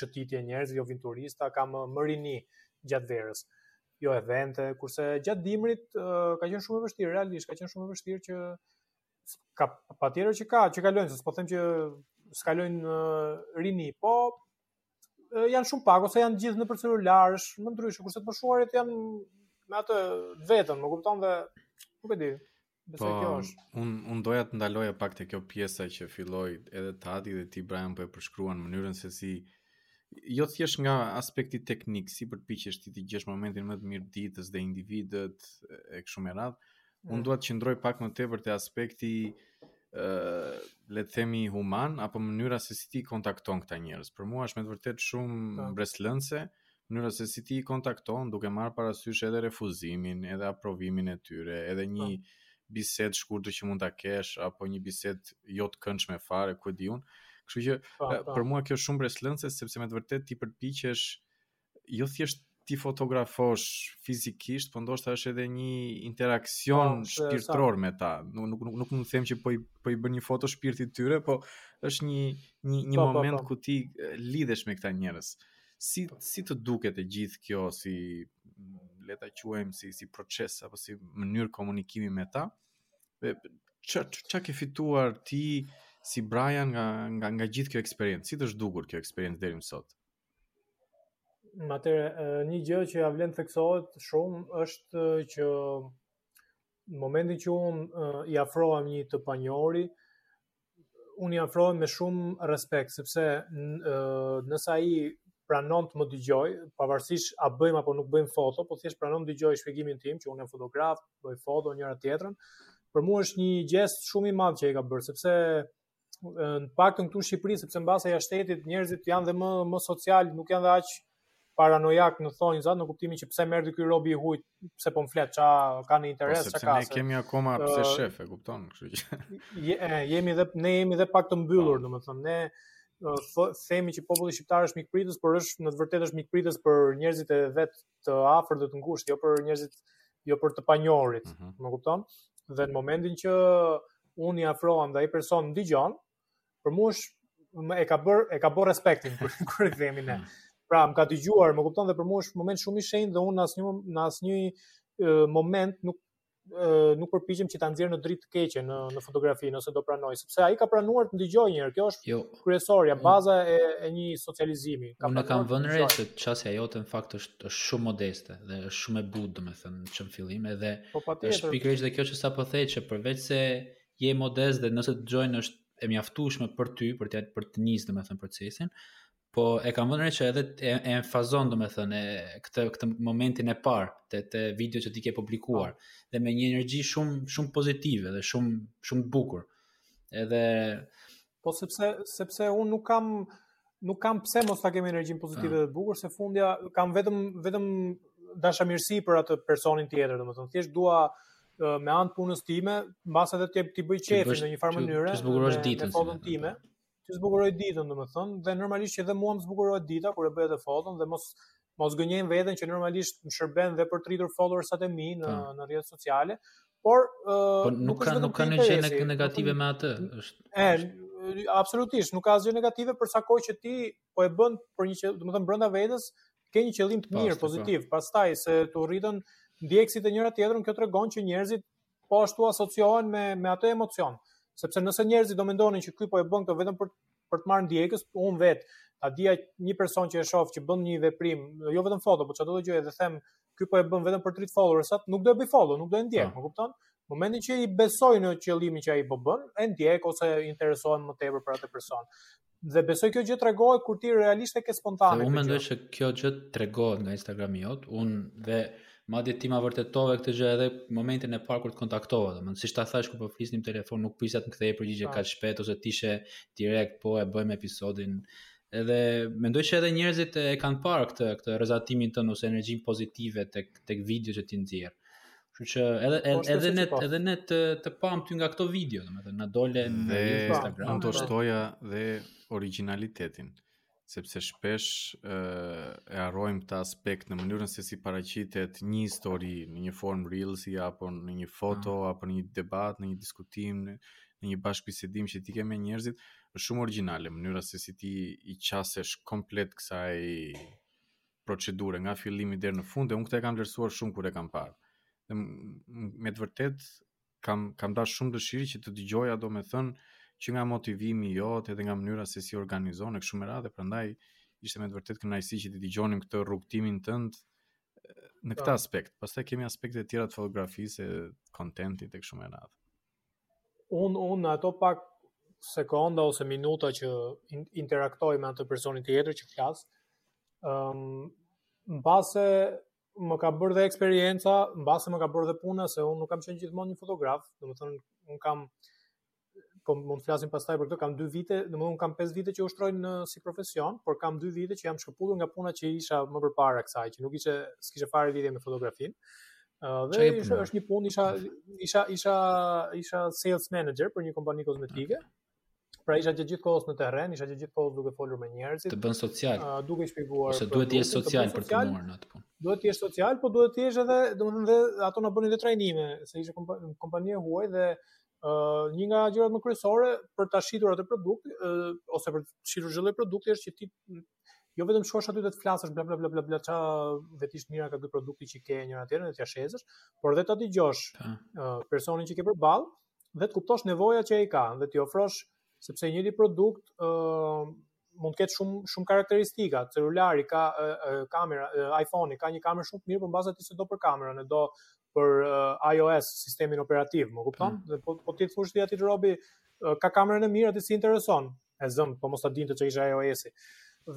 shëtitje njerëz, jo vin turista, ka më më rini gjatë verës. Jo evente, kurse gjatë dimrit ka qenë shumë e vështirë realisht, ka qenë shumë e vështirë që ka patjetër që ka, që kalojnë, s'po them që s'kalojnë rini, po janë shumë pak ose janë gjithë nëpër celular, është më ndryshe, kurse të moshuarit janë me atë të vetën, më kupton dhe nuk e di. Besoj po, kjo është. Un un doja të ndaloja pak te kjo pjesa që filloi edhe Tati dhe ti Brian po e përshkruan mënyrën se si jo thjesht nga aspekti teknik, si përpiqesh ti të gjesh momentin më të mirë të ditës dhe individët e kështu me radhë, Unë mm. dua të qëndroj pak më tepër te aspekti ë uh, le të themi human apo mënyra se si ti kontakton këta njerëz. Për mua është me të vërtetë shumë po. mbresëlënëse mënyra se si ti i kontakton duke marrë parasysh edhe refuzimin, edhe aprovimin e tyre, edhe një po. bisedë të shkurtër që mund ta kesh apo një bisedë jo të këndshme fare ku di unë. Kështu që pa, po, pa. për mua kjo është shumë mbresëlënëse sepse me të vërtetë ti përpiqesh jo thjesht t'i fotografosh fizikisht, po ndoshta është edhe një interaksion po, shpirtëror me ta. Nuk nuk nuk, nuk mund të them që po i po i bën një foto shpirtit të tyre, po është një një një po, po moment po, po. ku ti lidhesh me këta njerëz. Si po. si të duket e gjithë kjo si le ta quajmë si si proces apo si mënyrë komunikimi me ta? Dhe ça ke fituar ti si Brian nga nga nga gjithë kjo eksperiencë? Si të është dukur kjo eksperiencë deri më sot? Më atëherë, një gjë që ia vlen të theksohet shumë është që në momentin që unë i afrohem një të panjohuri, unë i afrohem me shumë respekt, sepse nëse ai pranon të më dëgjojë, pavarësisht a bëjmë apo nuk bëjmë foto, po thjesht pranon të dëgjojë shpjegimin tim, që unë jam fotograf, bëj foto njëra-tjetra, për mua është një gjest shumë i madh që ai ka bërë, sepse të paktën këtu në Shqipëri sepse mbase jashtë shtetit njerëzit janë dhe më më social, nuk janë dhe aq paranojakë në thonjëza në kuptimin që pse m'erdhi ky robi i hujt, pse po m'flet, ça ka në interes, ça po, ka. Ne kemi akoma pse uh, s'e njef, e kupton, kështu që. Je, jemi dhe ne jemi dhe pak të mbyllur, po. domethënë ne themi që populli shqiptar është mikpritës, por është në të vërtetë është mikpritës për njerëzit e vet të afërt dhe të ngushtë, jo për njerëzit jo për të panjohurit, mm -hmm. më kupton? Dhe në momentin që unë i afrohem dhe ai person dëgjon, për mua është e ka bërë e ka bërë respektin si kur i themi ne. Mhm. Pra, më ka dëgjuar, më kupton dhe për mua është moment shumë i shenjtë dhe unë në asnjë në asnjë moment nuk nuk përpiqem që ta nxjerr në dritë të keqe në në fotografi, se do pranoj, sepse ai ka pranuar të dëgjojë një herë. Kjo është jo, kryesorja, unë, baza e, e një socializimi. Ka unë kam vënë re që qasja jote në fakt është është shumë modeste dhe është shumë e butë, domethënë në që në fillim edhe po, është pikërisht dhe kjo që sapo the që përveç se je modest dhe nëse të dëgjojnë është e mjaftueshme për ty, për të për të nis domethënë procesin, Po e kam vënë re që edhe e, e enfazon domethënë këtë këtë momentin e parë te te video që ti ke publikuar oh. dhe me një energji shumë shumë pozitive dhe shumë shumë të bukur. Edhe po sepse sepse un nuk kam nuk kam pse mos ta kem energjinë pozitive ah. dhe të bukur se fundja kam vetëm vetëm dashamirësi për atë personin tjetër domethënë thjesht dua me anë të punës time, mbase edhe t'i t'i bëj qefin në një farë mënyre. Të zbukurosh ditën. Në time. T'i zbukuroj ditën, domethënë, dhe normalisht që dhe mua më zbukurohet dita kur e bëj atë foton dhe mos mos gënjejmë veten që normalisht më shërben dhe për të rritur followersat e mi në po. në rrjetet sociale, por ë uh, po nuk ka nuk ka ndonjë gjë negative me atë, është. E, absolutisht, nuk ka asgjë negative për sa kohë që ti po e bën për një që, domethënë brenda vetes ke një qëllim të mirë, po. pozitiv. Pastaj se t'u rritën ndjekësit e njëra tjetrën, kjo tregon që njerëzit po ashtu asociohen me me atë emocion, sepse nëse njerëzit do mendonin që ky po e bën këtë vetëm për për të marrë ndjekës, unë vet, ta dija një person që e shoh që bën një veprim, jo vetëm foto, por çdo lloj gjëje dhe them ky po e bën vetëm për të rrit followersat, nuk do e bëj follow, nuk do e ndjek, po. më kupton? Momentin që i besoj në qëllimin që ai po bën, e ndjek ose interesohem më tepër për atë person. Dhe besoj kjo gjë tregohet kur ti realisht e ke spontane. Dhe unë mendoj se kjo gjë tregohet nga Instagrami jot. Unë dhe madje ti ma vërtetove këtë gjë edhe momentin e parë kur të kontaktova, domethënë siç ta thash kur po flisnim telefon, nuk prisja të më ktheje përgjigje po. kaq shpejt ose ti ishe direkt po e bëjmë episodin. Edhe mendoj se edhe njerëzit e kanë parë këtë këtë rrezatimin tënd ose energjinë pozitive tek tek video që ti nxjerr. Kështu që edhe po, edhe, edhe ne po. edhe ne të, të pam ty nga këto video, domethënë na dole në Instagram. Unë do shtoja dhe origjinalitetin, sepse shpesh e, e harrojmë këtë aspekt në mënyrën se si paraqitet një histori në një form reels apo në një foto mm. apo në një debat, në një diskutim, në, në një bashkëbisedim që ti ke me njerëzit, është shumë origjinale mënyra se si ti i qasesh komplet kësaj procedure nga fillimi deri në fund dhe unë këtë e kam vlerësuar shumë kur e kam parë. Dhe me të vërtet kam kam dashur shumë dëshirë që të dëgjoja domethënë që nga motivimi jot edhe nga mënyra se si organizon e kështu me radhë, prandaj ishte me të vërtet kënaqësi që të dëgjonim këtë rrugëtimin tënd në këtë po. aspekt. Pastaj kemi aspekte të tjera të fotografisë, kontentit e kështu me radhë. Unë, unë, ato pak sekonda ose minuta që interaktoj me atë personin tjetër që flas, um, mbase më ka bërë dhe eksperienca, mbase më ka bërë dhe puna, se unë nuk kam qenë gjithmonë një fotograf, domethënë, unë kam, po mund të flasim pastaj për këtë, kam 2 vite, domethënë, unë kam 5 vite që ushtroj një si profesion, por kam 2 vite që jam shkëputur nga puna që isha më përpara kësaj, që nuk ishe, s'kishe fare lidhje me fotografinë, Dhe isha, është një punë, isha, isha, isha, isha sales manager për një kompani kozmetike. Pra isha gjithë gjithë kohës në terren, isha gjithë gjithë kohës duke folur me njerëzit. Të bën social. Uh, duke shpjeguar. Ose duhet të jesh social për të punuar në atë punë. Duhet të jesh social, po duhet të jesh edhe, domethënë dhe ato na bënin dhe trajnime, se ishte kompani, kompani e huaj dhe Uh, një nga gjërat më kryesore për ta shitur atë produkt uh, ose për të shitur çdo produkti është që ti jo vetëm t'shkosh aty dhe të flasësh bla bla bla bla bla ça vetish të mira ka ky produkti që ke, njëra tjetrën dhe t'ia shesësh, por dhe ta dëgjosh uh, personin që ke përballë dhe të kuptosh nevojat që ai ka dhe t'i ofrosh sepse një produkt ë uh, mund të ketë shumë shumë karakteristika. Celulari ka uh, kamera, uh, iPhone-i ka një kamerë shumë të mirë, por mbase ti s'e do për kamerën, e do për uh, iOS sistemin operativ, më kupton? Mm. Dhe po po t'i thosh ti atij robit, ka kamerën e mirë, atë s'i intereson. e zëmë, po mos ta dinte çka ishte iOS-i.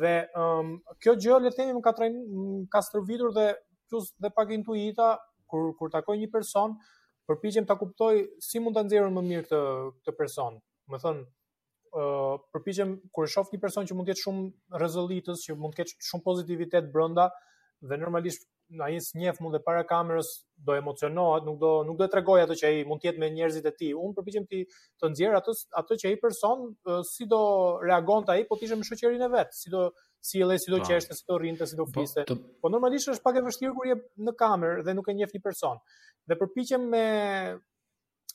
Dhe um, kjo gjë le të themi më ka trajn, më ka stërvitur dhe plus dhe pak intuita kur kur takoj një person, përpiqem ta kuptoj si mund ta nxjerrë më mirë këtë këtë person. Domethënë uh, përpiqem kur shoh një person që mund të jetë shumë rrezëllitës, që mund të ketë shumë pozitivitet brenda dhe normalisht ai s'njef mu dhe para kamerës do emocionohet, nuk do nuk do të tregojë atë që ai mund të jetë me njerëzit e tij. Unë përpiqem t'i të nxjerr ato ato që ai person si do reagonte ai po të ishte me shoqërinë e vet, si do sillej si do qeshte, si do rrinte, si do po, fliste. Po, të... po normalisht është pak e vështirë kur je në kamerë dhe nuk e njeh një person. Dhe përpiqem me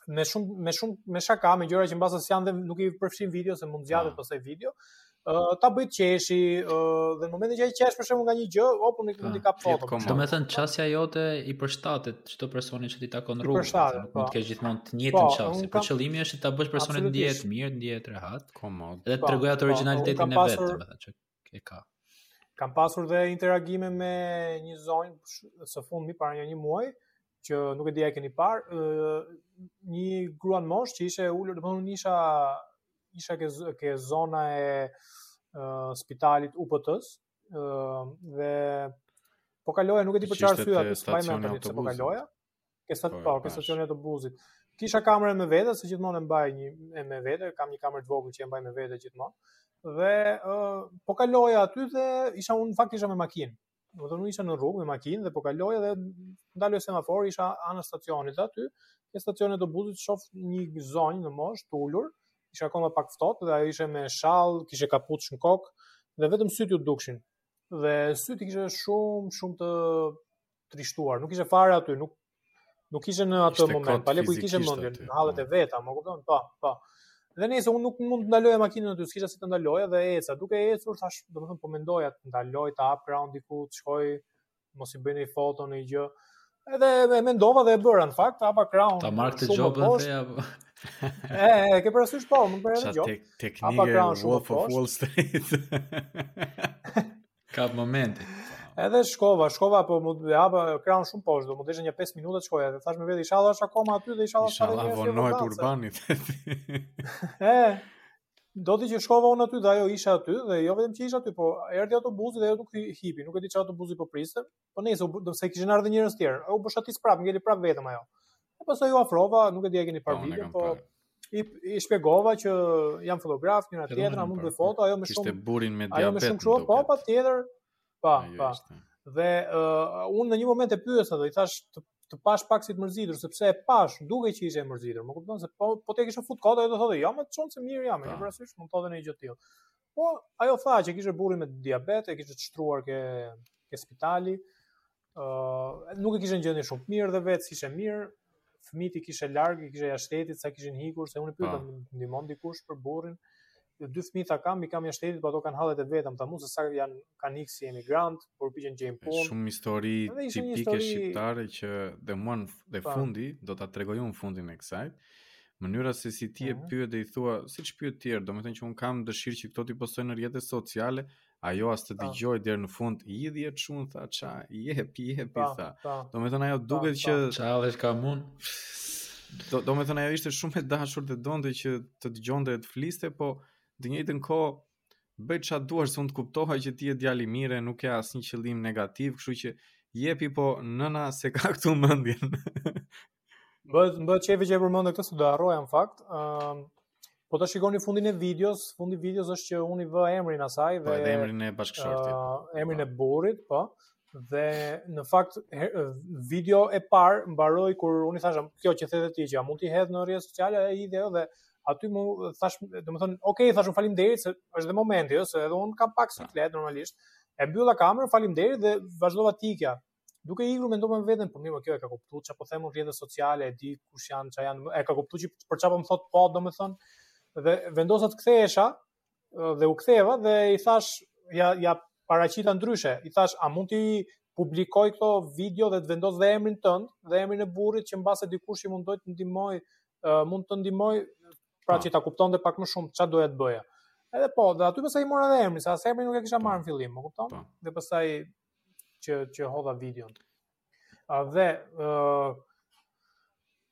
me shumë me shumë me shaka, me gjëra që mbase janë dhe nuk i përfshij n'video se mund zgjatet ah. pastaj video. Ë uh, ta bëj të qeshi, ë uh, dhe në momentin që ai qesh për shembull nga një gjë, op unë mund të ah, kap foto. Domethënë qasja jote i përshtatet çdo personi që ti takon në rrugë. Përshtatet. Nuk po. mund të kesh gjithmonë të njëjtën po, qasje. Po qëllimi është ta bësh personin të ndjehet mirë, të ndjehet rehat, komod. Dhe të po, tregoj atë originalitetin e vet, domethënë që e ka. Kam pasur dhe interagime me një zonjë së fundmi para një, një muaji, që nuk e di a e keni parë, një grua n'moshë që ishte ulur, domethënë isha, isha ke, ke zona e uh, spitalit UPT-s, uh, dhe po kaloja, nuk e di për qarë syja, për së pajme të një që po kaloja, Ke sta, po, po, ke stacioni i autobusit. Kisha kamerën me vete, se gjithmonë e mbaj një, e, me vete, kam një kamerë të vogël që e mbaj me vete gjithmonë. Dhe uh, po kaloja aty dhe isha unë, në fakt isha me makinë. Domethënë isha në rrugë me makinë dhe po kaloja dhe ndaloj në semafor, isha nga ana e stacionit aty. Në stacionin e autobusit shof një zonjë në moshë të ulur, ishte akoma pak ftohtë dhe ajo ishte me shall, kishte kapuç në kokë dhe vetëm sytë i dukshin. Dhe sytë i kishte shumë shumë të trishtuar, nuk ishte fare aty, nuk nuk ishte në atë moment, pale ku i kishte mendjen në hallet e, po, veta, më kupton? Po, po. Dhe nejse unë nuk mund të ndaloja makinën aty, s'kisha si të ndaloja dhe eca, duke ecur thashë, domethënë po mendoja të ndaloj të parkoj diku, të shkoj mos i bëj një foto ndonjë gjë. Edhe e mendova dhe e bëra në fakt, parkova. Ta marr këtë gjobën dhe ja. E, e, ke parasysh po, më bënë edhe gjobë. Tek, tek, Wolf of Wall Street. Ka momente. Edhe shkova, shkova po domethënë parkova shumë poshtë, domethënë ishte nja 5 minuta të shkoja, dhe thashë me vete inshallah është akoma aty dhe inshallah s'ka ardhur. Inshallah vonohet urbani. e. Deshi që shkova unë aty dhe ajo ishte aty dhe jo vetëm që ishte aty, po erdhi autobusi dhe ajo nuk hipi, nuk e di çfarë autobusi po priste. Po nejse domethënë kishin ardhur njerëz të tjerë, u boshatis prapë, ngeli prapë vetëm ajo. Po pastaj iu afrova, nuk e di a keni parë po, videon, po, i, i shpjegova që jam fotograf, një e tjetra, mund të bëj foto, ajo m'u shumë. Kishte burrin me diabet. Ajo më shumë kështu, po patjetër. Po, po. Dhe uh, unë në një moment e pyes atë, i thashë të, të pashë pak si të mërzitur, sepse e pashë, dukej që ishte e mërzitur, më kupton se po, po t'ia kisha fut kot, ajo do thoshte, "Jo, mo çun se mirë jam, e ke parasysh, mund të thoshte një gjë të tillë." Po, ajo tha që kishte burrin me diabet, e kishte shtruar ke ke spitali. Ë, uh, nuk e kishte në gjendje shumë mirë dhe vetë s'ishte mirë. Fëmijët i kishte larg, i kishte jashtë shtetit, sa kishin ikur, se unë e pyeta të ndihmon dikush për burrin. Jo, dy fëmijë tha kam, i kam jashtë shtetit, po ato kanë hallet e veta, tha mua se sa janë, kanë ikë si emigrantë, po përpiqen të gjejnë punë. Shumë histori tipike histori... shqiptare që edhe mua edhe pa. Po. fundi do ta tregoj unë fundin e kësaj. Mënyra se si ti e pyet dhe i thua, siç pyet të tjerët, domethënë që unë kam dëshirë që këto t'i postoj në rrjetet sociale, ajo as të dëgjon deri në fund hidhe çun tha ça jepi jepi tha domethënë ajo duket që ça vesh ka mund do domethënë ajo ishte shumë e dashur të donte që të dëgjonte të fliste po në të njëjtën kohë bëj ça duash se unë të kuptova që ti je djalë i mirë nuk ke asnjë qëllim negativ kështu që jepi po nëna s'e ka këtu mendjen Bëhet bëhet qejfi që e përmende këtë se do harroja në fakt. Ëm ehm, Po ta shikoni fundin e videos, fundi i videos është që unë i vë emrin asaj po, dhe po emrin e bashkëshortit. Uh, emrin e burrit, po. Dhe në fakt her, videoja e parë mbaroi kur unë i thashë, kjo që the ti që a mund t'i hedh në rrjetet sociale e hidhe dhe aty më tha, domethënë, ok, thashë faleminderit se është dhe momenti, ëh, se edhe unë kam pak siklet normalisht. E mbylla kamerën, faleminderit dhe vazhdova të ikja. duke i ikur mendova me veten, po mirë, kjo e ka kuptuar çfarë po them në rrjete sociale, e di kush janë, çfarë janë, e ka kuptuar që për çfarë po më thot po, domethënë, dhe vendosa të kthehesha dhe u ktheva dhe i thash ja ja paraqita ndryshe, i thash a mund t'i publikoj këto video dhe të vendos dhe emrin tënd dhe emrin e burrit që mbase dikush mund të ndihmoj, mund të ndihmoj pra po. që ta kuptonte pak më shumë çfarë doja të bëja. Edhe po, dhe aty pastaj i mora edhe emrin, se as emrin nuk e kisha marrë në po. fillim, më kupton? Po. Dhe pastaj që që hodha videon. A dhe ë uh,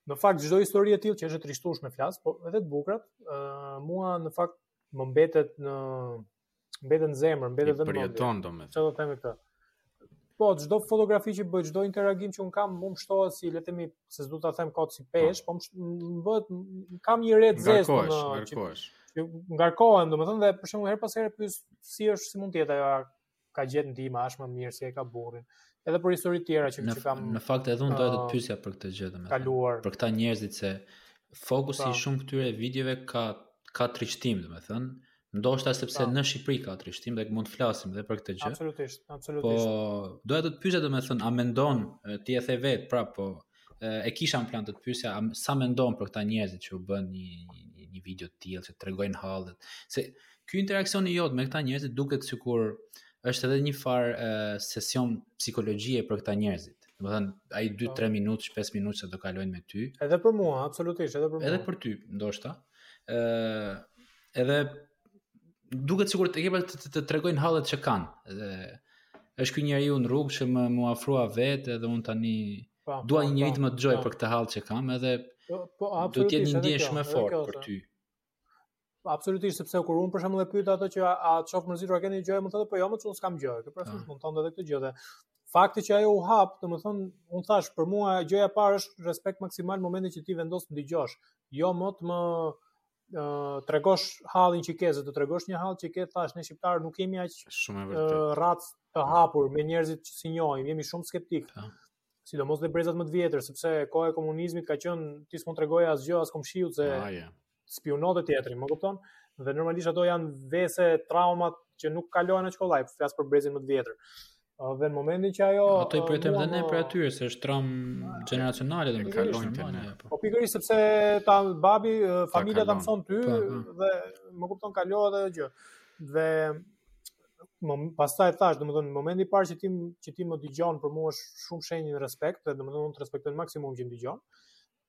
në fakt çdo histori e tillë që është e trishtushme flas, po edhe të bukrat, ë uh, mua në fakt më mbetet në mbetet në zemër, mbetet vërtet. Përjeton domethënë. Çfarë do të themi këtë? Po, çdo fotografi që bëj, çdo interaksion që un kam, më shtohet si le të themi, se s'do ta them kot si pesh, po, po më bëhet kam një red zezë në ngarkohesh. Ngarkohem, domethënë dhe për shembull herë pas here pyes si është si mund të jetë ajo ka gjet ndihmë është më mirë si e ka burrin. Edhe për histori tjera që që kam Në fakt edhe unë doja të të pyesja për këtë gjë domethënë. Kaluar. Për këta njerëzit se fokusi i shumë këtyre videove ka ka trishtim domethënë. Ndoshta sepse në Shqipëri ka trishtim dhe mund të flasim edhe për këtë gjë. Absolutisht, absolutisht. Po doja të të pyesja domethënë a mendon ti e the vet prapë po e kisha në plan të të pyesja sa mendon për këta njerëzit që u bën një një, një video të tillë që tregojnë hallet se ky interaksioni jot me këta njerëz duket sikur është edhe njëfar uh, sesion psikologjie për këta njerëzit. Domethënë ai 2-3 minutë, 5 minutë që do kalojnë me ty. Edhe për mua, absolutisht, edhe për mua. Edhe për ty, ndoshta. ë uh, edhe duket sikur të ke pa të, të, të tregojnë hallet që kanë dhe është ky njeriu në rrugë që m'u afrua vetë edhe un tani pa, dua një njeri të më dëgjojë për këtë hall që kam edhe po, po duhet të jetë një ndjenjë shumë e fortë për ty. Absolutisht sepse kur un për shembull e pyeta atë që a, a t'shof mërzitur a keni gjë më thotë po jo më çun s'kam gjë. Kjo pra mund të thonë edhe këtë gjë dhe fakti që ajo u hap, domethënë un thash për mua gjëja e parë është respekt maksimal momentin që ti vendos të dëgjosh. Jo më të më tregosh hallin që ke, se të tregosh një hall që ke, thash ne shqiptarë nuk kemi aq rrac të hapur me njerëzit që s'i njohim, jemi shumë skeptik. Po. Sidomos dhe brezat më të vjetër, sepse koha e komunizmit ka qenë ti s'mund t'i tregoje asgjë as komshiut se ah, yeah. spiunonte tjetri, më kupton? Dhe normalisht ato janë vese traumat që nuk kalohen aq kollaj, flas për brezin më të vjetër. Dhe në momentin që ajo Ato i prekin dhe ne për atë se është traumë gjeneracionale dhe kalojnë te ne. Po, po pikërisht sepse ta babi familja ta mëson ty po, po. dhe më kupton kalohet ajo gjë. Dhe pastaj thash, domethënë në momentin e parë që ti që ti më dëgjon për mua është shumë shenjë respekt, dhe domethënë unë të respektoj maksimum që më dëgjon.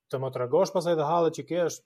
Të më tregosh pastaj dhe hallet që ke është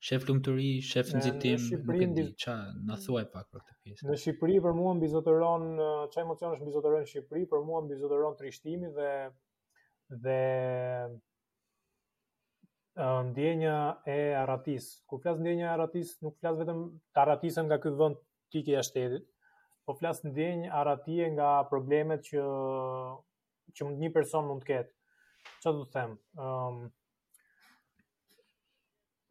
Sheh lumturi, sheh nxitim, nuk e di, ça, na mm. thuaj pak për këtë pjesë. Në Shqipëri për mua mbizotëron ça emocionesh mbizotëron në Shqipëri, për mua mbizotëron trishtimi dhe dhe ndjenja e arratisë. Kur flas ndjenja e arratisë, nuk flas vetëm të arratisem nga ky vend të iki jashtë shtetit, po flas ndjenjë arratie nga problemet që që një person mund të ketë. Çfarë do të them? Ëm um,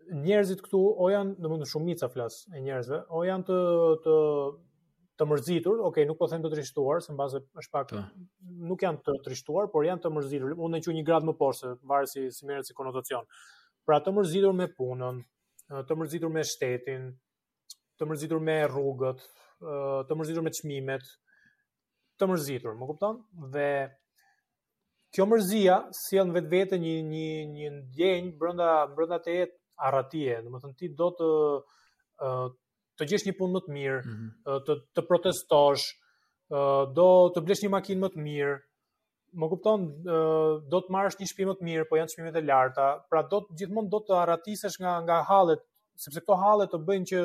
njerëzit këtu o janë, domethënë shumica flas e njerëzve, o janë të të të mërzitur, ok, nuk po them të trishtuar, se mbase është pak të. Po. nuk janë të trishtuar, por janë të mërzitur. Unë e quaj një grad më poshtë, varet si si merret si konotacion. Pra të mërzitur me punën, të mërzitur me shtetin, të mërzitur me rrugët, të mërzitur me çmimet, të mërzitur, më kupton? Dhe kjo mërzia sjell si në vetvete një një një ndjenjë brenda brenda teje arratie, domethënë ti do të të gjesh një punë më të mirë, mm -hmm. të të protestosh, do të blesh një makinë më të mirë, më kupton, do të marrësh një shpi më të mirë, po janë çmimet e larta, pra do të gjithmonë do të arratisesh nga, nga hallet, sepse këto halle të bëjnë që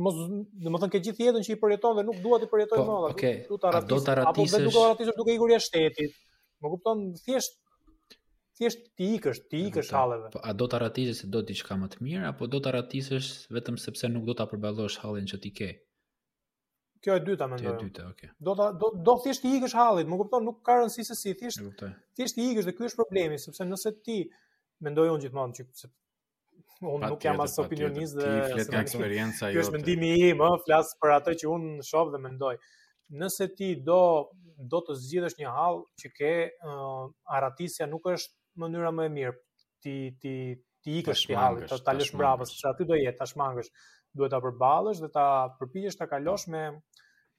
mos domethënë ke gjithë jetën që i përjeton dhe nuk dua t'i përjetoj, po, më valla. Okay. Do të arratisesh. Do të arratisesh. Apo do të arratisesh duke ikur jashtë shtetit. Më kupton thjesht thjesht t'i ikësh, t'i ikësh halleve. Po a do të arratisesh se do diçka më të mirë apo do të arratisesh vetëm sepse nuk do ta përballosh hallin që ti ke? Kjo e dyta mendoj. Kjo e dyta, okay. Do ta do do thjesht t'i ikësh hallit, më kupton, nuk ka rëndësi se si, thjesht. Thjesht t'i ikësh dhe ky është problemi, sepse nëse ti mendoj unë gjithmonë që s'e unë nuk jam as opinionist dhe ti flet nga eksperjenca jote. Ky është mendimi im, ëh, flas për atë që unë shoh dhe mendoj. Nëse ti do do të zgjidhësh një hall që ke uh, arratisja nuk është mënyra më e mirë t'i t'i t'i ikësh ti hallit, ta, ta lësh mbrapa, sepse aty do jetë, ta shmangësh, duhet ta përballësh dhe të përpiqesh ta kalosh me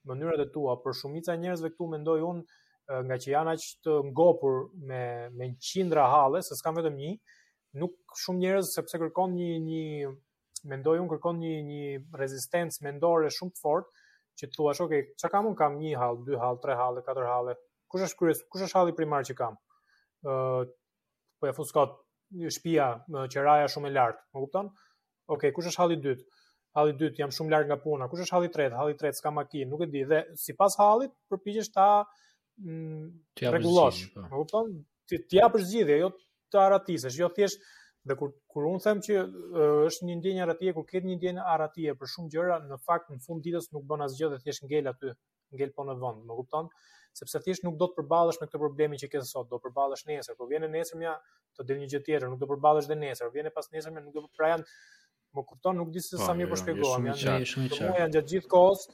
mënyrat e tua, por shumica e njerëzve këtu mendoj unë, ngaqë janë aq të ngopur me me qindra halle, se s'kanë vetëm një, nuk shumë njerëz sepse kërkon një një mendoj unë kërkon një një rezistencë mendore shumë të fortë që të thuash, okay, ça kam un kam një hall, dy hall, tre hall, katër hall. Kush është kryes, kush është halli primar që kam? Ë uh, po ia fus kot, një shtëpia, qeraja shumë e lartë, më kupton? Ok, kush është halli i dytë? Halli i dytë jam shumë larg nga puna. Kush është halli i tretë? Halli i tretë s'kam makinë, nuk e di dhe sipas hallit përpiqesh ta mm, rregullosh. Po. Më kupton? Ti t'i japësh zgjidhje, jo të arratisesh, jo thjesht dhe kur kur un them që është një ndjenjë arratie, kur ke një ndjenjë arratie për shumë gjëra, në fakt në fund ditës nuk bën asgjë dhe thjesht ngel aty. ngel po në vend, më kupton? Sepse thjesht nuk do të përballesh me këtë problemin që ke sot, do të përballesh nesër, po vjen e nesërmja të del një gjë tjetër, nuk do të përballesh dhe nesër, vjen e pasnesërmja nuk do të pra janë më kupton, nuk di se sa mirë po po jo, shpjegohem, janë shumë shumë të mëdha gjatë gjithë kohës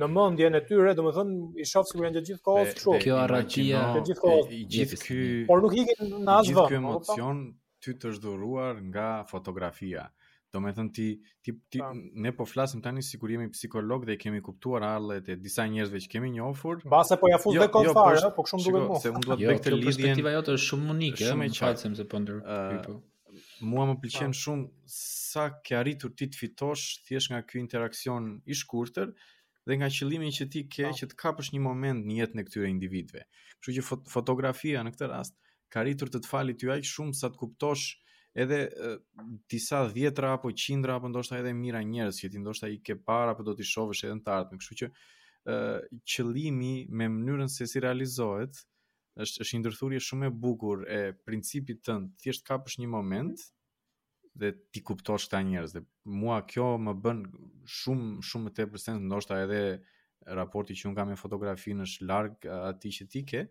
në mendjen e tyre, domethënë i shoh sikur janë gjatë gjithë kohës kështu. Kjo arratia gjatë gjithë kohës. Gjithë ky por nuk ikin në asgjë. Gjithë ky emocion ty t'është dhuruar nga fotografia. Domethënë ti, ti, ti pa. ne po flasim tani sikur jemi psikolog dhe kemi kuptuar hallet e disa njerëzve që kemi njofur. Mbase po ia fut jo, dhe kot jo, po fare, po këshumë duke mu. Se unë duhet jo, këtë lidhjen... Perspektiva jote është shumë unike, shumë e qartë. Shumë e qartë. Po ndër, uh, po. Mua më pëlqen shumë sa ke arritur ti të fitosh thjesht nga ky interaksion i shkurtër, dhe nga qëllimi që ti ke po. që të kapësh një moment në jetën e këtyre individëve. Kështu që fot fotografia në këtë rast ka arritur të të fali ty aq shumë sa të kuptosh edhe e, disa dhjetra apo qindra apo ndoshta edhe mija njerëz që ti ndoshta i ke parë apo do t'i shohësh edhe në të ardhmen. Kështu që ë qëllimi me mënyrën se si realizohet është është një ndërthurje shumë e bukur e principit tënd. Thjesht të kapësh një moment dhe t'i kuptosh këta njerëz dhe mua kjo më bën shumë shumë më tepër sens ndoshta edhe raporti që un kam me fotografinë është larg atij që ti ke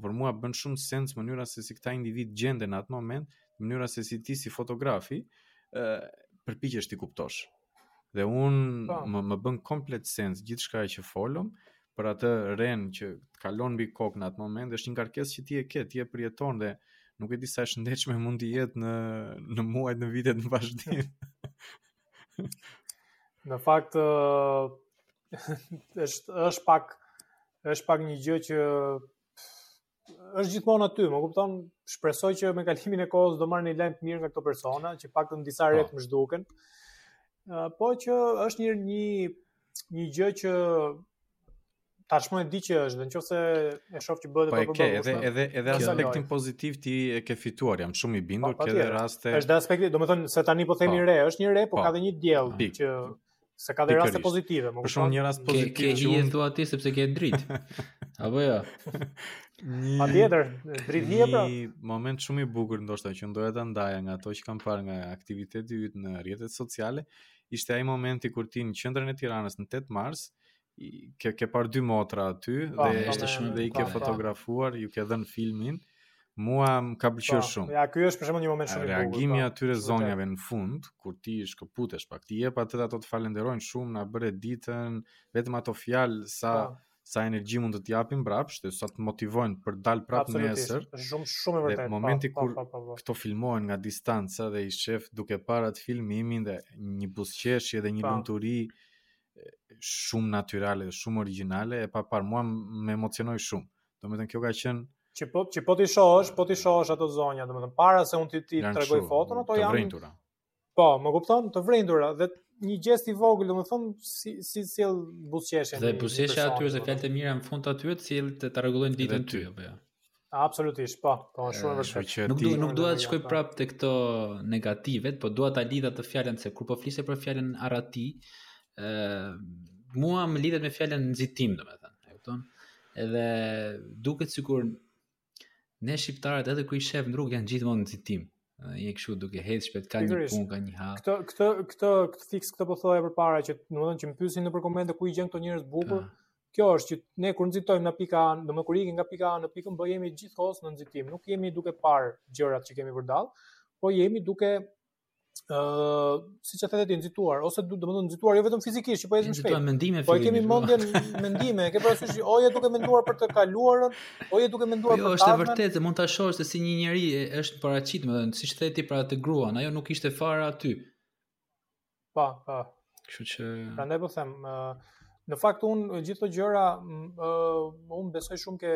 por mua bën shumë sens mënyra se si këta individë gjenden në atë moment mënyra se si ti si fotografi ë përpiqesh t'i kuptosh dhe un pa. Po. më më bën komplet sens gjithçka që folëm për atë ren që të kalon mbi kokë në atë moment, është një ngarkesë që ti e ke, ti e përjeton dhe nuk e di sa e shëndetshme mund të jetë në në muajt në vitet në vazhdim. në fakt është është pak është pak një gjë që është gjithmonë aty, më kupton? Shpresoj që me kalimin e kohës do marr një lajm të mirë nga këto persona, që paktën disa po. retë më zhduken. Po që është një një një gjë që tashmë e di që është, nëse e shoh që bëhet po e ke, edhe edhe edhe aspektin pozitiv ti e ke fituar, jam shumë i bindur po, që edhe raste. Është dhe aspekti, domethënë se tani po themi po. re, është një re, po, po. ka dhe një diell që Se ka dhe raste pozitive, më kupton? Për shembull një rast pozitiv. Ke ke hije thua ti sepse ke dritë. Apo jo. Po patjetër, dritë hije pra. Një moment shumë i bukur ndoshta që doja ta ndaja nga ato që kam parë nga aktiviteti yt në rrjetet sociale, ishte ai momenti kur ti në qendrën e Tiranës në 8 mars ke ke parë dy motra aty pa, dhe ishte po, shumë dhe i ke pa, fotografuar, pa. u ke dhënë filmin. Mua më ka pëlqyer shumë. Ja, ky është për shembull një moment shumë i bukur. Reagimi i atyre zonjave në fund, kur ti shkëputesh pak, t'i jep atë ato të falenderojnë shumë na bëre ditën, vetëm ato fjalë sa pa. sa energji mund të të japin mbrapsht, sa të motivojnë për të dalë prapë nesër. Është shumë shumë e vërtetë. Në momenti kur pa, pa, pa, këto filmohen nga distanca dhe i shef duke parë atë filmimin dhe një buzëqeshje dhe një lumturi, shumë natyrale, shumë origjinale, e paparë mua më emocionoi shumë. Domethënë kjo ka qenë që po që po t'i shohësh, po t'i shohësh ato zonja, domethënë para se unë t'i t'i tregoj foton, ato janë të vrentura. Po, më kupton, të vrentura dhe një gjest i vogël, domethënë si si sjell buzëqeshje. Dhe buzëqeshja e atyre ose fjalët e mira në fund aty, si ta rregullojnë ditën ty apo jo. Absolutisht, po, po është shumë e vërtetë. Që nuk dua nuk dua të shkoj prap te këto negativet, po dua ta lidh atë fjalën se kur po flisje për fjalën arrati, ë mua më lidhet me fjalën nxitim, domethënë, e kupton? Edhe duket sikur ne shqiptarët edhe kur i shef në rrugë janë gjithmonë në nxitim. Je kështu duke ec shpejt ka një punë, ka një hall. Këtë këtë këtë këtë fiks këtë po thoja përpara që domethënë që më pyesin nëpër komente ku i gjen këto njerëz të bukur. Ah. kjo është që ne kur nxitojmë nga pika A, domethënë kur ikim nga pika A në pikën B jemi gjithkohës në nxitim, nuk jemi duke parë gjërat që kemi vërdall, po jemi duke ë uh, siç e thotë ti nxituar ose domethënë nxituar jo vetëm fizikisht që po ecim shpejt. Po e kemi mendjen në mendime, ke parasysh o je duke menduar për të kaluarën, o je duke menduar jo, për të ardhmen. Është e vërtetë, mund ta shohësh se si një njeri është paraqit, domethënë, siç thotë ti për atë gruan, ajo nuk ishte fare aty. Po, po. Kështu që prandaj po them, në fakt un gjithë këto gjëra un besoj shumë ke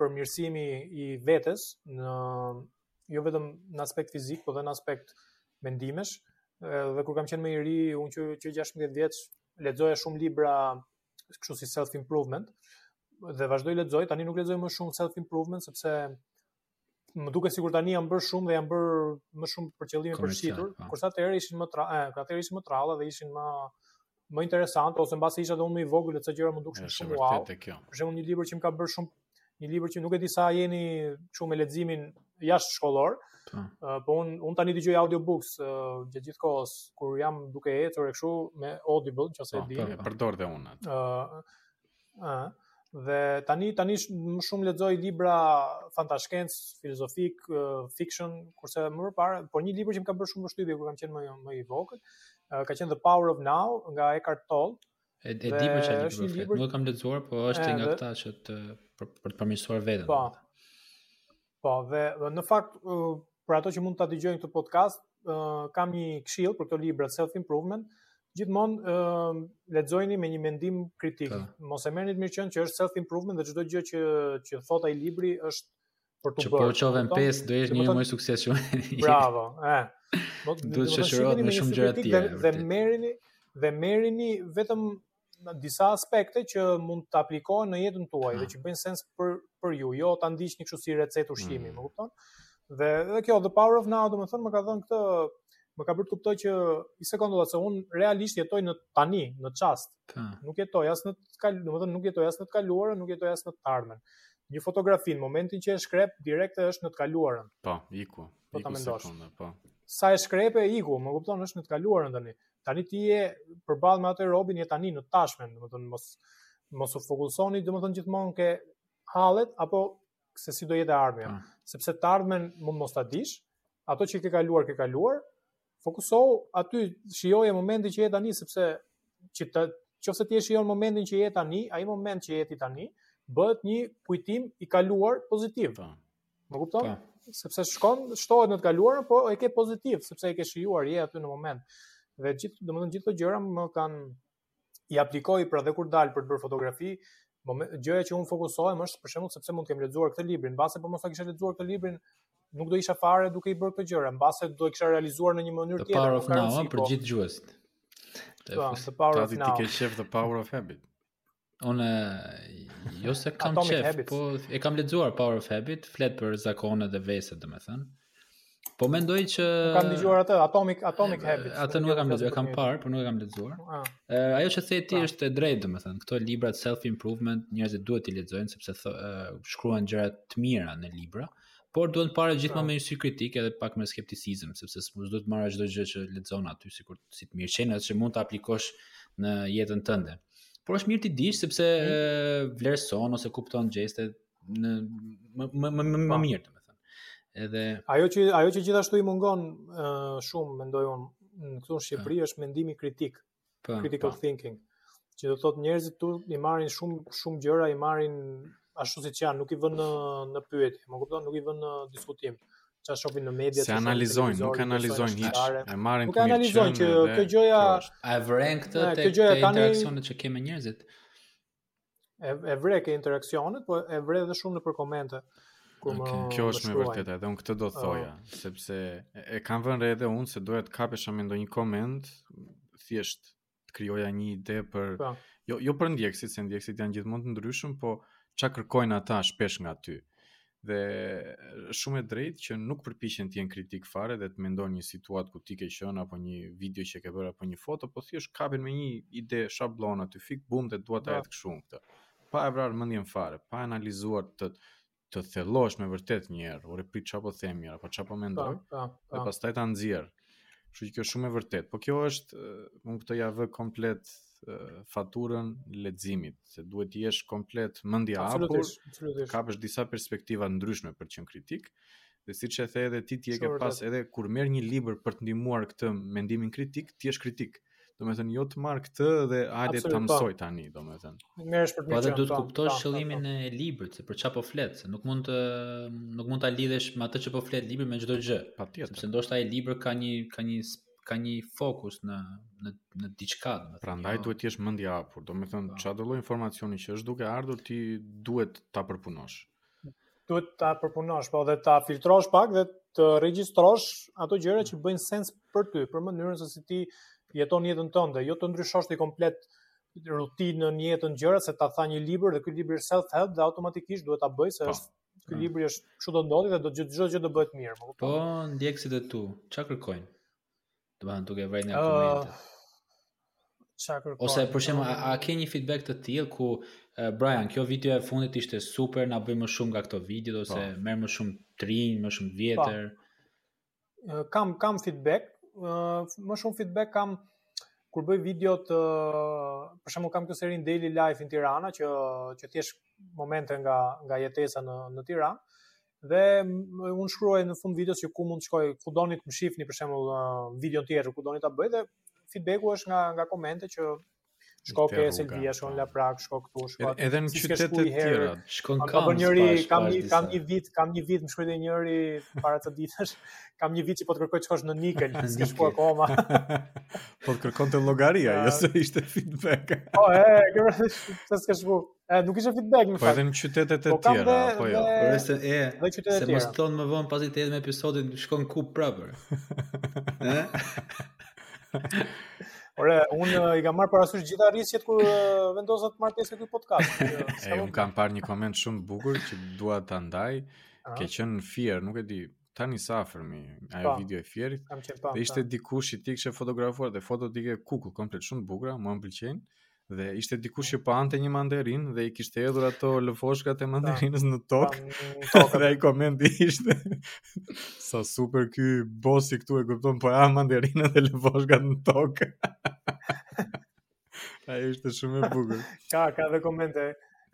përmirësimi i vetes në jo vetëm në aspekt fizik, por edhe në aspekt mendimesh. Dhe kur kam qenë më i ri, un që që 16 vjeç lexoja shumë libra kështu si self improvement dhe vazhdoj lexoj, tani nuk lexoj më shumë self improvement sepse më duket sikur tani janë bërë shumë dhe janë bërë më shumë për qëllime për t'shitur, po. kurse atëherë ishin më t'rra, eh, atëherë ishin më të rralla dhe ishin më më interesante ose mbase isha dhe unë më i vogël ato gjëra më dukshin shumë wow. Për shembull një libër që më ka bërë shumë një libër që nuk e di sa jeni kështu me leximin jashtë shkollor. Po, uh, po un un tani dëgjoj audiobooks uh, gjatë gjithë kohës kur jam duke ecur e kështu me Audible, nëse e po, di. Po, përdor dhe unë atë. Uh, Ëh. Dhe tani tani më shumë lexoj libra fantashkencë, filozofik, fiction, kurse më përpara, por një libër që më ka bërë shumë përshtypje kur kam qenë më më i vogël, ka qenë The Power of Now nga Eckhart Tolle. E, e di për çfarë libri flet. Nuk e kam lexuar, por është nga këta që të për, për të përmirësuar veten. Po. Po, dhe, dhe në fakt për ato që mund ta dëgjojnë këtë podcast, kam një këshillë për këto libra self improvement, gjithmonë uh, lexojini me një mendim kritik. Ta. Po. Mos e merrni të mirëqenë që është self improvement dhe çdo gjë që që thotë ai libri është për të bërë. Që po u çove në 5 do jesh njeri më i suksesshëm. Bravo. Eh. Do të shoqërohet me shumë gjëra të tjera. Dhe, dhe merrini dhe merrini vetëm disa aspekte që mund të aplikohen në jetën tuaj dhe hmm. që bëjnë sens për për ju, jo ta ndiqni kështu si recetë ushqimi, hmm. më kupton? Dhe edhe kjo The Power of Now, domethënë më ka dhënë këtë më ka bërë të kuptoj që i, se në qoftë se un realisht jetoj në tani, në çast. Po. Nuk jetoj as në të kaluar, domethënë nuk jetoj as në të kaluarën, nuk jetoj as në të ardhmen. Një fotografi në momentin që e shkrep direkt është në të kaluarën. Po, iku. Po ta mendosh. Po. Sa e shkrepe iku, më kupton, është në të kaluarën tani. Tani ti je përballë me atë robin je tani në tashmen, domethënë mos mos u fokusoni domethënë gjithmonë te hallet apo se si do jetë e ardhmja, mm. sepse të ardhmen mund mos ta dish, ato që ke kaluar ke kaluar, fokusohu aty, shijoje momentin që je tani sepse në qoftë se ti e shijon momentin që je tani, ai moment që je ti tani, bëhet një kujtim i kaluar pozitiv. Po. Më kupton? Pa. Po. Sepse shkon, shtohet në të kaluarën, po e ke pozitiv, sepse e ke shijuar je aty në moment. Dhe gjithë, domethënë gjithë këto gjëra më kanë i aplikoj pra dhe kur dal për të bërë fotografi, moment, gjëja që un fokusohem është për shembull sepse mund të kem lexuar këtë librin, mbase po mos ta kisha lexuar këtë librin, nuk do isha fare duke i bërë këto gjëra, mbase do e kisha realizuar në një mënyrë tjetër. Power of now, për po. gjithë dëgjuesit. Po, the power of now. Ti ke qef the power of habit. Unë jo se kam qef, po e kam lexuar Power of Habit, flet për zakonet dhe veset, domethënë. Po mendoj që kam dëgjuar atë Atomic Atomic Habits. Atë nuk e kam lexuar, kam parë, por nuk e kam lexuar. Ah. Ajo që the ti ah. është e drejtë, domethënë, këto libra të self improvement njerëzit duhet t'i lexojnë sepse shkruan gjëra të mira në libra, por duhet parë gjithmonë ah. me një sy kritik edhe pak me skepticizëm, sepse s'mund të marrësh çdo gjë që lexon aty sikur si të mirëqenë, që mund ta aplikosh në jetën tënde. Ëh, Por është mirë t'i dish sepse mm. vlerëson ose kupton gjestet në më më më, më, më mirë, domethënë. Edhe ajo që ajo që gjithashtu i mungon uh, shumë mendoj unë në këtu në Shqipëri pa. është mendimi kritik, pa, critical pa. thinking. Që do të thotë njerëzit këtu i marrin shumë shumë gjëra, i marrin ashtu siç janë, nuk i vënë në në pyetje, më kupton, nuk i vënë në diskutim. çfarë shohin në media, çfarë analizojnë, nuk analizojnë hiç. E marrin këtë analizojnë që kjo gjëja a e vë re këtë te interaksionet që ke me njerëzit. E e vë re te interaksionet, po e vë re edhe shumë nëpër komente. Kjo më kjo është më e vërteta, edhe unë këtë do të thoja, oh. sepse e, e kam vënë re edhe unë s'e doja të kapesha me ndonjë koment thjesht të krijoja një ide për pa. Po. jo jo për ndjekësit, se ndjekësit janë gjithmonë të ndryshëm, po çka kërkojnë ata shpesh nga ty. Dhe shumë e drejtë që nuk përpiqen të jenë kritik fare dhe të mendojnë një situatë ku ti ke qenë apo një video që ke bërë apo një foto, po thjesht kapen me një ide shabllon aty fik bum dhe dua ta jetë kështu këtë. Pa e vrarë mendjen fare, pa analizuar të të thellosh me vërtetë një herë, ore prit çfarë po them mirë, apo çfarë po mendoj. Po, po, po. Dhe pastaj ta nxjerr. Kështu që kjo është shumë e vërtetë. Po kjo është, unë këtë ia vë komplet faturën leximit, se duhet të jesh komplet mendjehapur, të kapësh disa perspektiva të ndryshme për të qenë kritik. Dhe siç e the edhe ti, ti e ke pas edhe kur merr një libër për të ndihmuar këtë mendimin kritik, ti je kritik. Do me thënë, jo të marr këtë dhe hajde ta, po, mësoj tani, do me thënë. Mirë është për të po, mirë që të kuptosh po, qëllimin e librit, se për ça po flet, se nuk mund të, nuk mund ta lidhësh atë që po flet libri me çdo gjë. Patjetër. Sepse ndoshta ai libri ka një, ka një, ka një fokus në, në, në diçka. Prandaj jo, duhet të jesh mendjehapur, do me thënë, çdo lloj informacioni që është duke ardhur, ti duhet ta përpunosh. duhet ta përpunosh, po dhe ta filtrosh pak dhe të regjistrosh ato gjëra që bëjnë sens për ty, për mënyrën se si ti jeton jetën tënde, jo të ndryshosh ti komplet rutinën, jetën, gjërat se ta tha një libër dhe ky libri është self help dhe automatikisht duhet ta bëj se po. është ky po. libri është kështu do ndodhi dhe do çdo gjë do bëhet mirë, më kupton? Po, ndjekësit e tu, ça kërkojnë? Domethënë duke vënë nga komente. Uh, Ose për shembull, a, a ke një feedback të tillë ku uh, Brian, kjo video e fundit ishte super, na bëj më shumë nga këto videot, po, ose merr më shumë të rinj, më shumë të vjetër. Po. Kam kam feedback, uh, më shumë feedback kam kur bëj video të për shembull kam këtë serinë Daily Life in Tirana që që thjesht momente nga nga jetesa në në Tiranë dhe unë shkruaj në fund të videos që ku mund të shkoj, ku doni të më shihni për shembull në videon tjetër, ku doni ta bëj dhe feedbacku është nga nga komente që shko ke Selvia, shko në Laprak, shko këtu, shko aty. Edhe në qytete të tjera, shko në... Ka njëri, kam një kam një vit, kam një vit më shkruajti njëri para ca ditësh. Kam një vit që po të kërkoj të shkosh në Nikël, s'ke shkuar akoma. po të kërkonte llogari ai, jo se ishte feedback. Po, e, ore, pse s'ke shkuar. E, nuk ishte feedback në po fakt. Po edhe në qytetet e po tjera, apo jo. Por se e, dhe qytetet se mos thonë më vonë pasi të hedhim episodin shkon ku prapë. Ë? Ore, unë uh, i kam marrë parasysh gjithë risqet kur uh, vendosa të marr pjesë në këtë podcast. e, unë kam parë një koment shumë të bukur që dua ta ndaj. Ke qenë në Fier, nuk e di, tani sa afërmi ajo pa, po. video e Fierit. Kam qenë pa. Po, dhe ishte dikush ti kishe fotografuar dhe fotot i ke, kuku, komplet shumë të bukura, mua më pëlqejnë. Dhe ishte dikush që po hante një mandarin dhe i kishte hedhur ato lëvozhgat e mandarinës në tokë. Dhe ai komenti ishte sa super ky bosi këtu e kupton po ha mandarinën dhe lëvozhgat në tokë. Ajo ishte shumë e bukur. Ka ka dhe komente,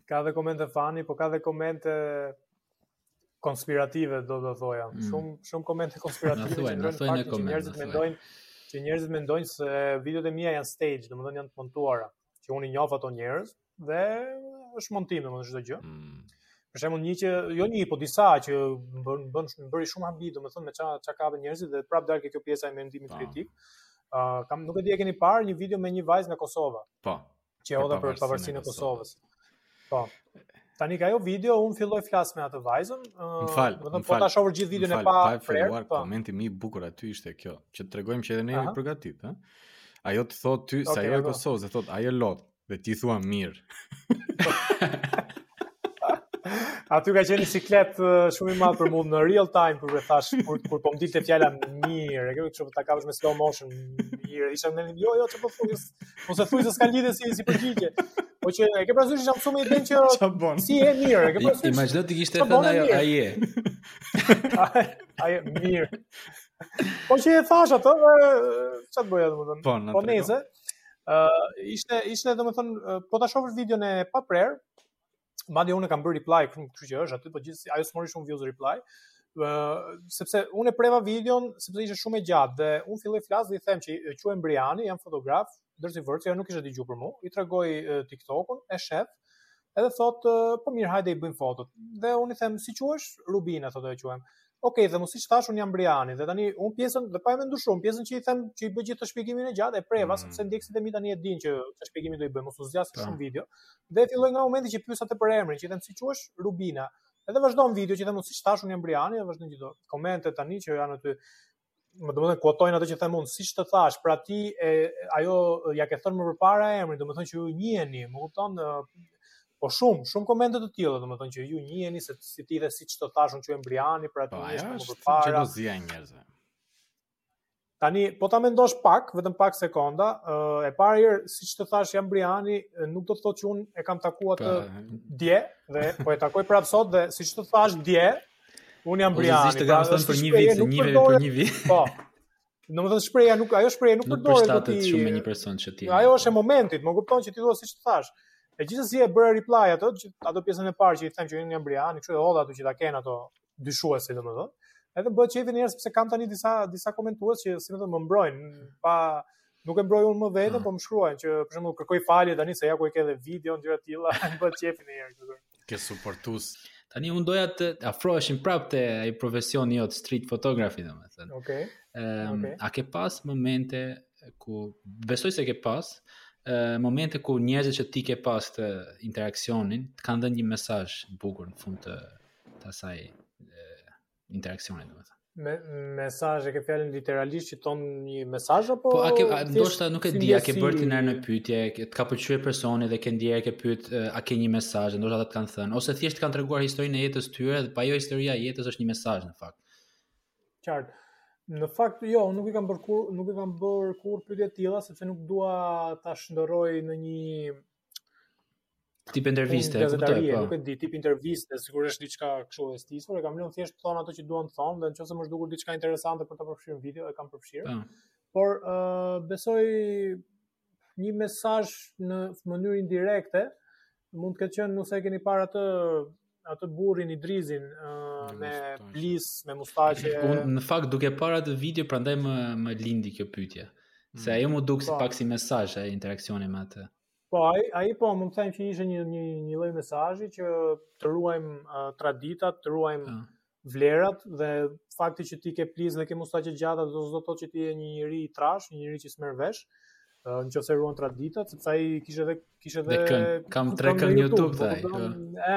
ka dhe komente funny, po ka dhe komente konspirative do të thoja. Mm. Shumë shumë komente konspirative që tregojnë faktin që njerëzit mendojnë që njerëzit mendojnë se videot e mia janë stage, domethënë janë të montuara, që unë i njoh ato njerëz dhe është montim domethënë çdo gjë. Mm. Për shembull një që jo një, po disa që bën bën shumë bëri shumë habi domethënë me ça ça kapen njerëzit dhe prapë dal te kjo pjesa e mendimit po. kritik. Ë uh, kam nuk e di e keni parë një video me një vajzë nga Kosova. Po. Që e hodha për pavarësinë e Kosovës. Po. Tani te ajo video, unë filloj flas me atë vajzën. Më fal, më fal. Po ta shohësh gjithë videon e pa. Pa e filluar, po. komenti më i bukur aty ishte kjo, që të tregojmë që edhe ne jemi përgatitur, ha. Ajo të thotë ty okay, ça ajo e Kosovës, e thotë ajo lot dhe ti thua mirë. Aty ka qenë siklet shumë i madh për mua në real time kur e thash kur kur po m'dilte fjala mirë, e kemi kështu po ta kapësh me slow motion mirë, isha në jo jo çfarë po thua. Ose thuaj se s'ka lidhje si si përgjigje. Po që e ke parasysh jam shumë i den që si e mirë, e ke parasysh. Imagjino të kishte thënë ajo ai e. Ai mirë. Po që e thash atë, ça t'bëja domethënë. Po, po nejse. Ë ishte ishte domethënë po ta shohësh videon e paprerë, Madje unë e kam bërë reply këtë, kështu që është aty, po gjithsesi ajo s'mori shumë views reply. Ë sepse unë e preva videon sepse ishte shumë e gjatë dhe unë filloj flas dhe i them që quhem Briani, jam fotograf, ndërsi vërtet ajo nuk kishte dëgjuar për mua. I tregoj TikTokun, e shef, edhe thot po mirë hajde i bëjmë fotot. Dhe unë i them si quhesh? Rubina thotë ajo quhem. Ok, dhe unë siç thash un jam Briani dhe tani un pjesën dhe pa e menduar shumë, pjesën që i them që i bëj gjithë atë shpjegimin e gjatë e preva mm. sepse ndjekësit e mi tani e dinë që çfarë shpjegimi do i bëj, mos u zgjat shumë video. Dhe e filloj nga momenti që pyes atë për emrin, që i them si quhesh Rubina. Edhe vazhdon video që i them unë siç thash un jam Briani dhe vazhdon gjithë komentet tani që janë aty domethënë kuotojnë atë që them unë, siç të thash, pra ti e ajo ja ke thënë më përpara emrin, domethënë që ju njiheni, më kupton? Po shumë, shumë komente të tilla, domethënë që ju njiheni se si ti the siç të thash unë që jam Briani, pra ti po e njeh më përpara. Po, xhelozia e njerëzve. Tani, po ta mendosh pak, vetëm pak sekonda, uh, e parë herë, siç të thash, jam Briani, nuk do të thot që unë e kam takuar atë dje, dhe po e takoj prapë sot, dhe siç të thash dje, Unë jam Briani. Ose siç të pata thënë për një vit, një vit për një vit. Po. Domethënë shprehja nuk, ajo shprehja nuk përdoret. Nuk përshtatet ti... shumë me një person që ti. Ajo është e momentit, më kupton që ti thua siç të thash. E gjithsesi e bëra reply ato, që, ato pjesën e parë që i them që unë jam Briani, kështu e hodha ato që ta kenë ata dyshuesit domethënë. Edhe më bëhet qejfi njëherë sepse kam tani disa disa komentues që si më thënë më mbrojnë pa Nuk e mbroj unë më veten, ah. po më shkruajnë që për shembull kërkoj falje tani se ja ku e ke edhe video ndjera të tilla, më bëhet qejfi një herë këtu. Ke suportues. Tani unë doja të afroheshim prapë te ai profesioni jot street photography domethënë. Okej. Okay. Ehm, okay. a ke pas momente ku besoj se ke pas uh, momente ku njerëzit që ti ke pas të interaksionin të kanë dhënë një mesazh të bukur në fund të të asaj interaksionit domethënë. Me mesazh e ke fjalën literalisht që thonë një mesazh apo po a ke ndoshta nuk e di a ke bërë ti ndonjë pyetje të ka pëlqyer personi dhe ke ndjerë ke pyet a ke një mesazh ndoshta ata të kanë thënë ose thjesht kanë treguar historinë e jetës tyre dhe po jo historia e jetës është një mesazh në fakt qartë Në fakt jo, nuk i kam bërë kurrë, nuk i kam bërë kurrë pyetje të tilla sepse nuk dua ta shndërroj në një tip interviste, e kuptoj, po. Nuk e di, tip interviste, sigurisht diçka kështu e stisur, e kam lënë thjesht të thonë ato që duan të thonë dhe nëse më është dukur diçka interesante për ta përfshirë në video, e kam përfshirë. Po. Por ë uh, besoj një mesazh në mënyrë indirekte mund të ketë qenë nëse e keni parë atë atë burrin Idrizin uh, me plis, me mustaqe. Unë në fakt duke parë atë video, prandaj më më lindi kjo pyetje. Se mm. ajo m'u duk si po. pak si mesazh ai interaksioni me atë. Po, ai ai po mund them që ishte një një një lloj mesazhi që të ruajmë uh, traditat, të ruajmë uh, vlerat dhe fakti që ti ke plis dhe ke mustaqe të gjata s'do të thotë që ti je një njeri i trashë, një njeri që s'merr vesh në qoftë se ruan traditat, sepse ai kishte dhe... Kishte dhe, dhe këngë, kam tre këngë në YouTube, dhe, po, dhe,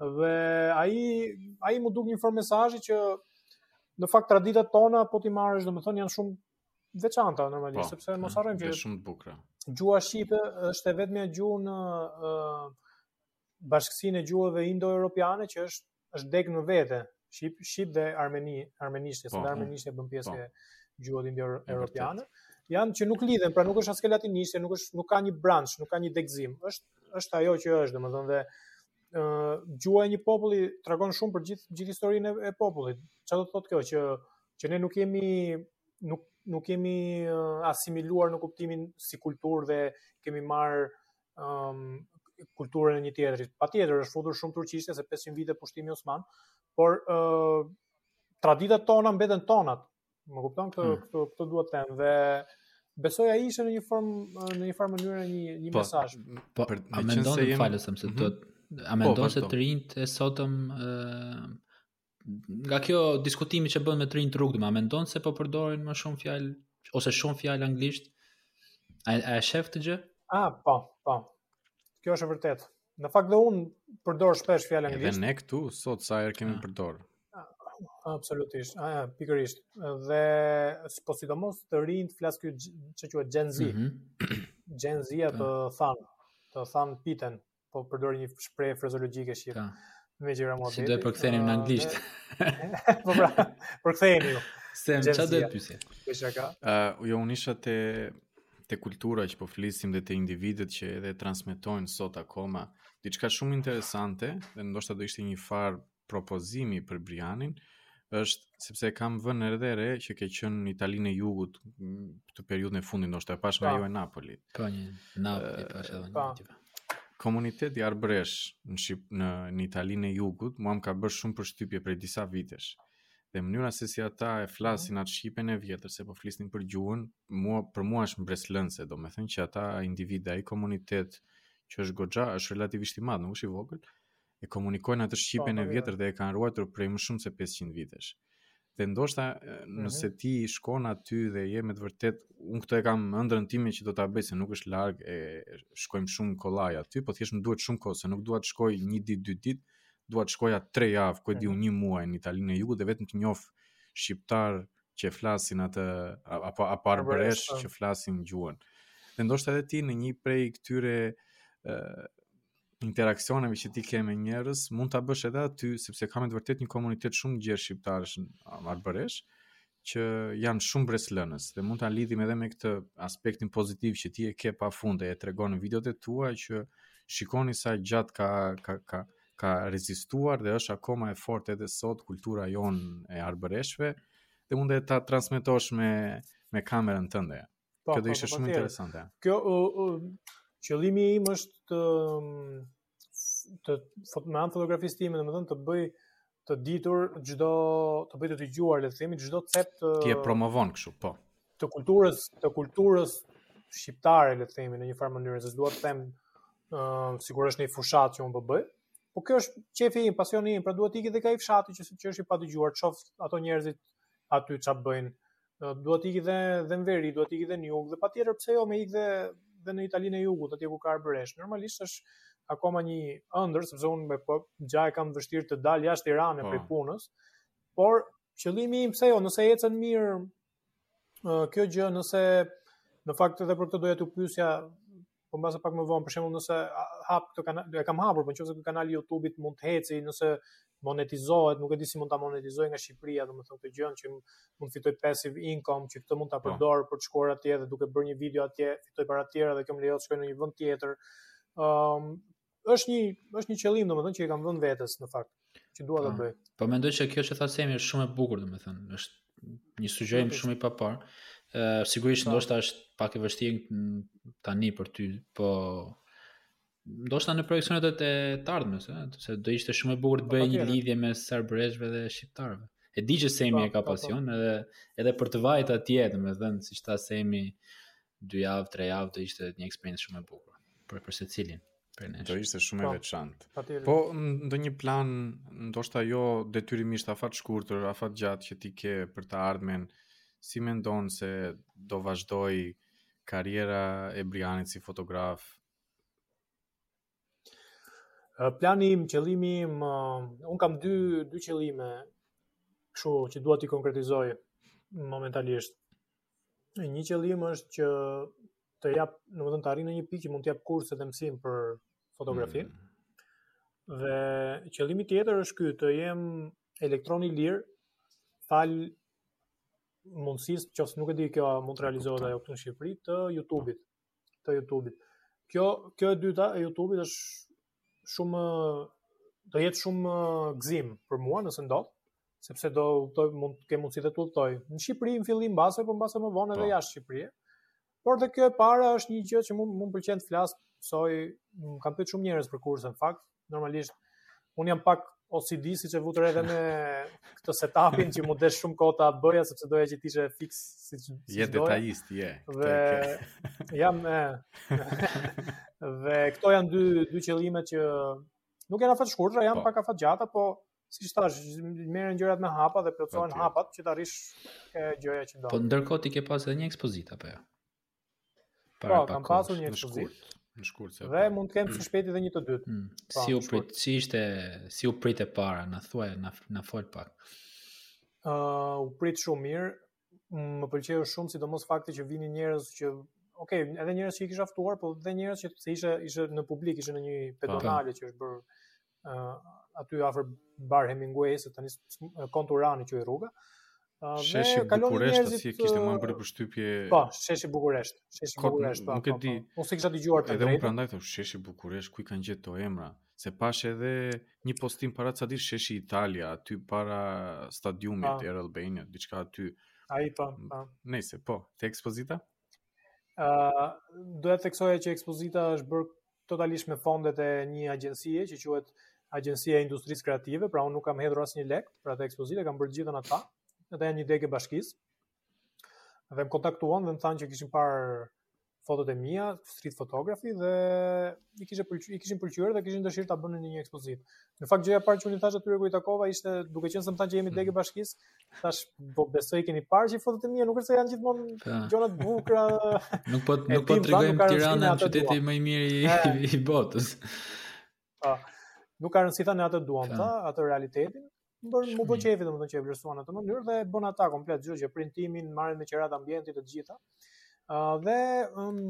po, dhe ai, ai m'u duk një formë mesazhi që në fakt traditat tona po t'i marrësh, domethënë, janë shumë të veçanta normalisht, po, sepse mos harrojmë që shumë të bukura. Gjuha shqipe është e vetmja gjuhë në bashkësinë e gjuhëve indo-europiane që është është degë në vete, shqip, shqip dhe armeni, armenisht, se po, dhe armenisht bën pjesë po. te gjuhët indo-europiane, janë që nuk lidhen, pra nuk është as ke latinishtja, nuk është nuk ka një branch, nuk ka një degëzim, është është ajo që është, domethënë dhe ë gjuha e një populli tregon shumë për gjithë gjithë historinë e, e popullit. Çfarë do të thotë kjo që që ne nuk jemi nuk nuk jemi asimiluar në kuptimin si kulturë dhe kemi marrë um, kulturën e një tjetrit. Patjetër, është futur shumë turqishtja se 500 vite pushtimi osman, por uh, traditat tona mbeten tonat. Më kupton këtë hmm. këtë këtë dua të them dhe besoj ai ishte në një formë në një farë mënyrë një një po, mesazh. Po, për, a mendon se jem... më fal se se mm -hmm. do a po, mendon po, se të rinjtë e sotëm ë uh, nga kjo diskutimi që bën me të rinjtë rrugëve, a mendon se po përdorin më shumë fjalë ose shumë fjalë anglisht? A, a e shef këtë gjë? A, ah, po, po. Kjo është e vërtetë. Në fakt dhe unë përdor shpesh fjalë anglisht. Edhe ne këtu sot sa herë kemi ah. përdorur. Ah, absolutisht. A, ah, pikërisht. Dhe po sidomos të rinjtë flas ky që quhet Gen Z. Mm -hmm. Gen Z ta thanë, ta thanë piten po përdor një shprehje frazeologjike shqip. Ta. Me gjëra më Si do e përkthenim në anglisht. Po pra, përkthejeni ju. Se më çfarë doje të pyesje? Po shaka. Ë, uh, jo unë isha te te kultura që po flisnim dhe te individët që edhe transmetojnë sot akoma diçka shumë interesante dhe ndoshta do ishte një far propozimi për Brianin është sepse kam vënë edhe re që ke qenë në Italinë e Jugut këtë periudhën e fundit ndoshta e pash nga ajo e Napolit. Po një Napoli po edhe një tjetër. Komuniteti arbëresh në Shqip, në, në Italinë e Jugut mua më ka bërë shumë përshtypje prej disa vitesh. Dhe mënyra se si ata e flasin atë shqipen e vjetër, se po flisnin për gjuhën, mua për mua është mbresëlënëse, domethënë që ata individë ai komunitet që është goxha, është relativisht i madh, nuk është i vogël, e komunikojnë atë shqipen po, e vjetër dhe e kanë ruajtur prej më shumë se 500 vitesh. Dhe ndoshta mhm. nëse ti shkon aty dhe je me të vërtetë, unë këtë e kam ëndrrën time që do ta bëj se nuk është larg e shkojmë shumë kollaj aty, po thjesht më duhet shumë kohë, se nuk dua të shkoj një ditë, dy ditë, dua të shkoj 3 javë, ku e di unë mhm. një muaj në Italinë e Jugut dhe vetëm të njoh shqiptarë që flasin atë apo apo arbëresh po. që flasin gjuhën. Dhe ndoshta edhe ti në një prej këtyre interaksioneve që ti ke me njerëz, mund ta bësh edhe aty sepse ka me të vërtetë një komunitet shumë të gjerë shqiptarësh arbëreshë që janë shumë mbresëlënës dhe mund ta lidhim edhe me këtë aspektin pozitiv që ti e ke pafund e tregon në videot e tua që shikoni sa gjatë ka ka ka ka rezistuar dhe është akoma e fortë edhe sot kultura jonë e arbëreshve dhe mund ta transmetosh me me kamerën tënde. Po, Kjo do po, ishte po, shumë patjetër. interesante. Kjo ë, ë, qëllimi im është të mm, të fot- me anë të fotografisë time, domethënë të bëj të ditur çdo të bëj të dëgjuar le të themi çdo cep të Ti e promovon kështu, po. të kulturës të kulturës shqiptare le të themi në një farë mënyre, se s'dua të them ë sikur është një fushatë që unë po bëj. Po kjo është qejfi im, pasioni im, pra duhet të iki edhe te ai fshati që që është i padëgjuar, të shoh ato njerëzit aty çfarë bëjnë, duhet të iki dhe dhe në veri, duhet të iki dhe në jug dhe patjetër pse jo me ikë dhe dhe në Italinë e jugut, atje ku ka arbëresh. Normalisht është akoma një ëndër, sepse unë me po gja e kam vështirë të dal jashtë Tirane po. prej punës. Por qëllimi im pse jo, nëse ecën mirë kjo gjë, nëse në fakt edhe për këtë doja të pyesja po mbase pak më vonë për shembull nëse hap këtë kanal e kam hapur po nëse ky kanal i YouTube-it mund të heci nëse monetizohet nuk e di si mund ta monetizoj nga Shqipëria domethënë këtë gjë që mund të fitoj passive income që këtë mund ta përdor për të shkuar atje dhe duke bërë një video atje fitoj para të tjera dhe kjo më lejon të shkoj në një vend tjetër ëm um, është një është një qëllim domethënë që i kam vënë vetes në fakt që dua ta po. bëj. Po mendoj se kjo që tha Semi është shumë e bukur domethënë, është një sugjerim shumë i papar. Ë sigurisht po. ndoshta është pak e vështirë tani për ty, po ndoshta në projeksionet e të ardhmes, ë, se do ishte shumë e bukur të bëje një lidhje mes arbëreshëve dhe shqiptarëve. E di që Semi e ka pasion edhe edhe për të vajt atje, domethënë, siç tha Semi, dy javë, tre javë do ishte një eksperiencë shumë e bukur për për secilin. Do ishte shumë e po, veçantë. Po ndonjë plan, ndoshta jo detyrimisht afat shkurtër, afat gjatë që ti ke për të ardhmen, si mendon se do vazhdojë karriera e Brianit si fotograf? Plani im, qëllimi im, un kam dy dy qëllime kështu që dua t'i konkretizoj momentalisht. Një qëllim është që të jap, domethënë të arrij në një pikë që mund të jap kurse dhe mësim për fotografi. Mm. Dhe qëllimi tjetër është ky, të jem elektron i lirë falë mundësisë, qoftë se nuk e di kjo mund të realizohet a jo këtu në Shqipëri të YouTube-it. të YouTube-it. Kjo kjo e dyta e YouTube-it është shumë do jetë shumë gëzim për mua nëse ndodh, sepse do të mund të kem mundësi të udhtoj në Shqipëri në fillim mbase, po mbase më vonë edhe po. jashtë Shqipërisë. Por dhe kjo e para është një gjë që mund më pëlqen të flas, se më kanë pyet shumë njerëz për kursin, në fakt, normalisht un jam pak OCD siç e vure re edhe me këtë setupin që m'u desh shumë kohë ta bëja sepse doja që të ishte fiks siç si je detajist je dhe jam e, dhe këto janë dy dy qëllime që nuk janë afat shkurtra janë po. pak afat gjata po siç thashë, merren gjërat me hapa dhe plotësohen hapat që të arrish te gjëja që do. Po ndërkohë ti ke pas edhe një ekspozitë apo jo? Po, kam pasur një ekspozitë. Në shkurt se. Dhe po. mund të kem së shpejti dhe një të dytë. Mm. Po, si u prit, si ishte, si u prit e para, na thuaj, na na fol pak. Ë, uh, u prit shumë mirë. Më pëlqeu shumë sidomos fakti që vinin njerëz që ok, edhe njerëz që i kisha ftuar, po dhe njerëz që se ishte ishte në publik, ishte në një po, po. pedonale që është bërë aty afër Bar Hemingway, se tani Kont Urani ajo rruga. Uh, sheshi Bukuresht, si e kishte më bëri përshtypje... Po, sheshi Bukuresht, sheshi Kot, Bukuresht, po, nuk e po, di... Po, unë s'e kisha dëgjuar të drejtën. Edhe unë prandaj thashë, sheshi Bukuresht, ku i kanë gjithë këta emra? Se pashë edhe një postim para ca ditësh sheshi Italia, aty para stadiumit pa. Air Albania, diçka aty. Ai po, po. Nejse po, te ekspozita? Uh, doja të theksoja që ekspozita është bërë totalisht me fondet e një agjencie që quhet Agjencia e Industrisë Kreative, pra unë nuk kam hedhur asnjë lek për atë ekspozitë, kanë bërë gjithçka ata. Ata janë një degë e bashkisë. Dhe më kontaktuan dhe më thanë që kishin parë fotot e mia, street photography dhe i kishte pëlqyer, i kishin pëlqyer dhe kishin dëshirë ta bënin në një ekspozitë. Në fakt gjëja e parë që u thashë atyre kur i takova ishte duke qenë se më thanë që jemi mm. degë e bashkisë, Thashë po besoj keni parë që fotot e mia nuk është se janë gjithmonë po. gjëra të bukura. nuk po nuk po tregojmë Tiranën qyteti më i mirë i, eh. i botës. Po. Nuk ka rëndësi thanë atë duam, tha, po. atë realitetin. Edhe m'u bë qejfi domethënë që e vlerësuan në atë mënyrë dhe bënë ata komplet gjithçka printimin, marrjen me qera të ambientit të gjitha. Ëh dhe um,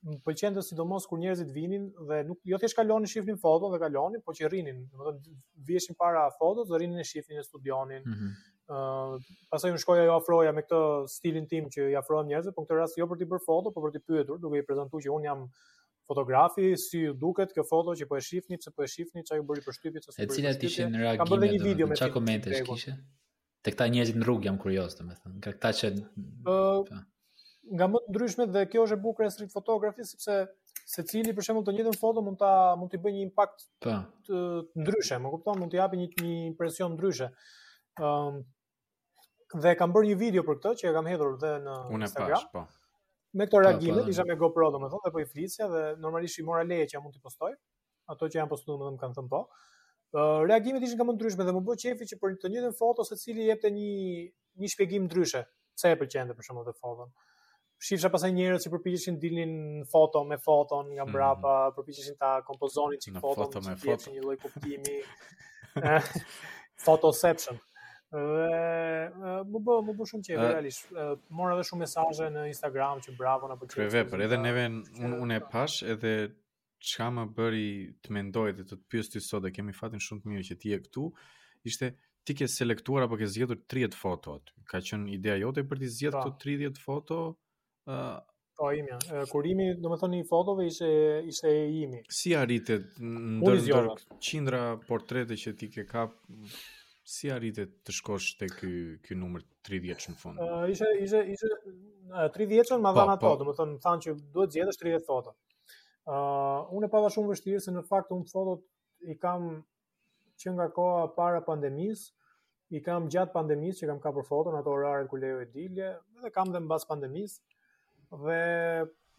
më pëlqente sidomos kur njerëzit vinin dhe nuk jo thjesht kalonin shifnin foto dhe kalonin, po që rrinin, domethënë viheshin para fotos dhe rrinin e shifnin e studionin. Mm -hmm. Uh, pasaj unë shkoja iu afroja me këtë stilin tim që i afrohem njerëzve, po në këtë rast jo për t'i bërë foto, po për t'i pyetur, duke i prezantu që unë jam fotografi, si ju duket kjo foto që po e shifni, pse po e shifni, çka ju bëri përshtypje, çka s'ju bëri përshtypje. E cilat ishin reagimet, çfarë komente kishe? Te këta njerëzit në rrugë jam kurioz, domethënë, nga këta që uh, nga më të ndryshmet dhe kjo është e bukura e street photography sepse secili për shembull të njëjtën foto mund ta mund të bëjë një impakt po. të, të ndryshëm, më kupton, mund të japë një një impresion ndryshe. Ëm um, dhe kam bërë një video për këtë që e kam hedhur dhe në Unë Instagram. E pashë, po. Me këto po, reagime, po, isha me GoPro domethënë dhe po i flisja dhe normalisht i mora leje që mund të postoj. ato që janë postuar më kanë thënë po. Uh, reagimet ishin nga më të ndryshmet dhe m'u bë qejfi që për të njëjtën foto secili jepte një, një shpjegim ndryshe, pse e pëlqente për shembull foton. Shifësha pasaj njerëz që përpiqeshin të dilnin foto me foton nga mhm. brapa, mm. përpiqeshin ta kompozonin që foton, foto me foto. një lloj kuptimi, fotoception. Dhe m'u bë m'u bë shumë qejf realisht. Mora edhe shumë mesazhe në Instagram që bravo na pëlqeu. Kë vepër, edhe neve unë unë e pashë edhe çka më bëri të mendoj dhe të të pyes ti sot dhe kemi fatin shumë të mirë që ti je këtu, ishte ti ke selektuar apo ke zgjedhur 30 foto aty. Ka qenë ideja jote për të zgjedhur këto 30 foto? ë uh, Po imja, kurimi, domethënë i fotove, ishte, ishte i imi. Si arritet ndër, ndër qindra portrete që ti ke kap, si arritet të shkosh te ky, ky numër 30 në fund? Uh, ishte, ishte, ishte, 30-shin ma po, dhanë ata, po. domethënë, thanë që duhet të zgjedhësh 30 foto. Uh, unë e pata shumë të vështirë se në fakt unë fotot i kam që nga koha para pandemisë, i kam gjatë pandemisë që kam kapur foto në ato oraret kur lejohej dalja, dhe kam dhe mbas pandemisë, dhe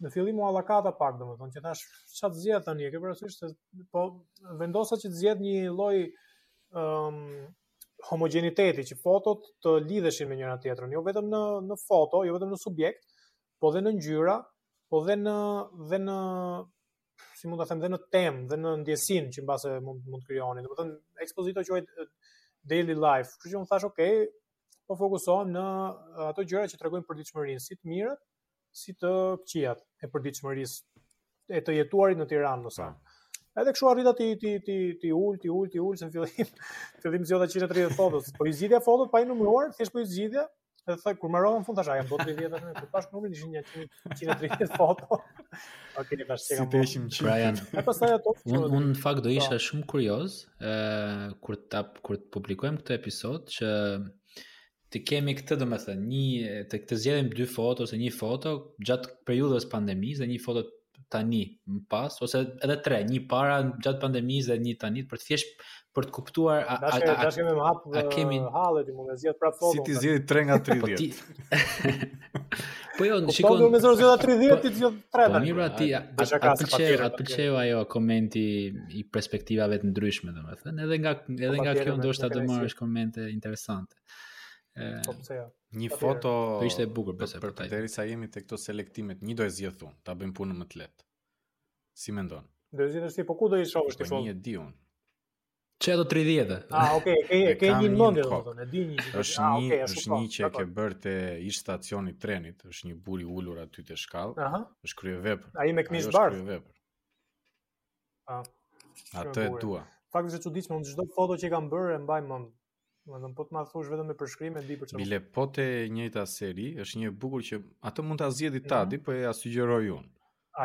në fillim u hallakata pak, domethënë, që thashë, çfarë të zgjedh tani, ke parasysh, se po vendosa që të zgjedh një lloj um, homogjeniteti, që fotot të lidheshin me njëra tjetrën, jo vetëm në, në foto, jo vetëm në subjekt, po dhe në ngjyra, po dhe në dhe në si mund ta them dhe në temë dhe në ndjesin që mbase mund mund të krijoni. Domethënë ekspozita quhet Daily Life. Kështu që unë thash, ok, po fokusohem në ato gjëra që tregojnë përditshmërinë, si të mirat, si të këqijat e përditshmërisë e të jetuarit në Tiranë më sa. Po. Edhe kështu arrita ti ti ti ti ul ti ul ti ul se fillim fillim zgjodha 130 fotot. Po i zgjidhja fotot pa i numëruar, thjesht po i zgjidhja. Edhe thaj kur mbarova në fund thash janë bo 30 tani, kur pash numrin ishin 130 foto. Okej, okay, thash çka bëj. Si pra janë. E pastaj ato. Unë un, në fakt do po. isha shumë kurioz, ë kur të kur të publikojmë këtë episod që të kemi këtë do me thënë, një, të, të zgjedhim dy foto ose një foto gjatë periudhës pandemisë dhe një foto tani më pas, ose edhe tre, një para gjatë pandemisë dhe një tani, për të thjesht për të kuptuar a a a, a kemi hall edhe mund të zgjedh prapë foto. Si t'i zgjedh 3 nga 30. Po ti Po jo, po, shikon. Po me zor zgjodha 30 t'i zgjedh 3. Po mirë ti, a të pëlqeu, a të pëlqeu ajo komenti i perspektivave të ndryshme, domethënë, edhe nga po, edhe nga kjo ndoshta do marrësh komente interesante. Po pse jo? Një foto do ishte e bukur pse për ta. Derisa jemi te këto selektimet, një do e zgjedh unë, ta bëjmë punën më të lehtë. Si mendon? Do e zgjedhësh ti, po ku do i shohësh ti fotot? Një e di unë. Ç'i do 30. Ah, okay, e ke një në mendje domethënë, e di një gjë. Është ah, një, është një që e ke bërë te ish stacioni i trenit, është një burrë i ulur aty te shkallët. Aha. Është kryevepër. Ai me këmishë të bardhë. Është kryevepër. Ah. Atë e dua. Fakt i çuditshëm, unë çdo foto që kam bërë e mbaj mend Më në po të ma thush vetëm me përshkrim e di për që... Bile, po te e njëjta seri, është një e bukur që... Atë mund ta zgjedhi mm -hmm. Tadi, po ia sugjeroj unë.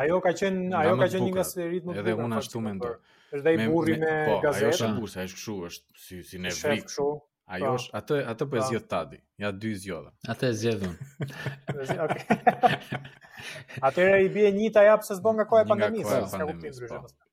Ajo ka qenë, ajo ka qenë një nga serit më të Edhe unë ashtu mendoj. është dhe ai burri me, me po, gazetë. Ajo është bukur sa, është këshu, është si, si New York. Ajo po. është, atë, atë po e po. zgjedh Tadi. Ja dy zgjodha. Atë e zgjedh unë. okay. Atëherë i bie një ta jap se s'bën nga koha e pandemisë, s'ka kuptim ndryshe. Po.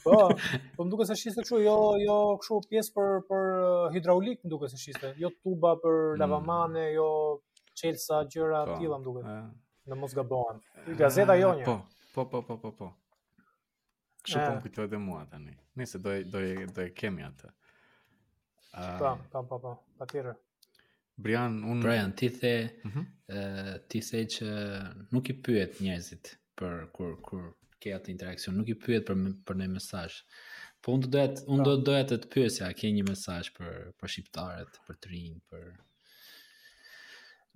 Po, po më duket se shiste kështu, jo jo kështu pjesë për për uh, hidraulik më duket se shiste, jo tuba për mm. lavamane, jo çelsa gjëra të po, tilla më duket. Në mos gabohem. Gazeta jo një. Po, po, po, po, po. po. Kështu po më kujtohet dhe mua tani. Nëse do do do e kemi atë. Ëh. Po, po, po, po. Patjetër. Brian, unë... Brian, ti the, mm -hmm. uh, ti the që nuk i pyet njerëzit për kur, kur ke atë interakcion, nuk i pyet për, për një mesazh. Po unë do doja të unë do pra. doja të të pyesja, ke një mesazh për për shqiptarët, për të rinj, për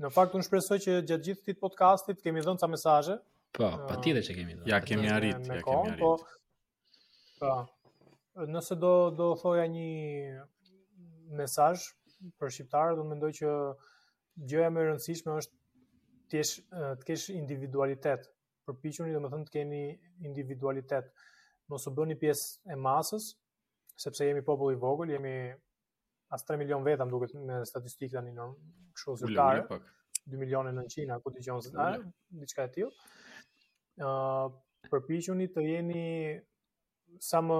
Në fakt unë shpresoj që gjatë gjithë këtij podcasti të kemi dhënë ca mesazhe. Po, patjetër që kemi dhënë. Ia kemi arrit, ia kemi arrit. Po, Po. Nëse do do thoja një mesazh për shqiptarët, unë mendoj që gjëja më e rëndësishme është të kesh të kesh individualitet. Përpiquni domethënë të keni individualitet. Mos u bëni pjesë e masës, sepse jemi popull i vogël, jemi as 3 milion veta më duket me statistika tani kështu zyrtare. 2 milionë 900 a ku di unë diçka e tillë. ë uh, përpiquni të jeni sa më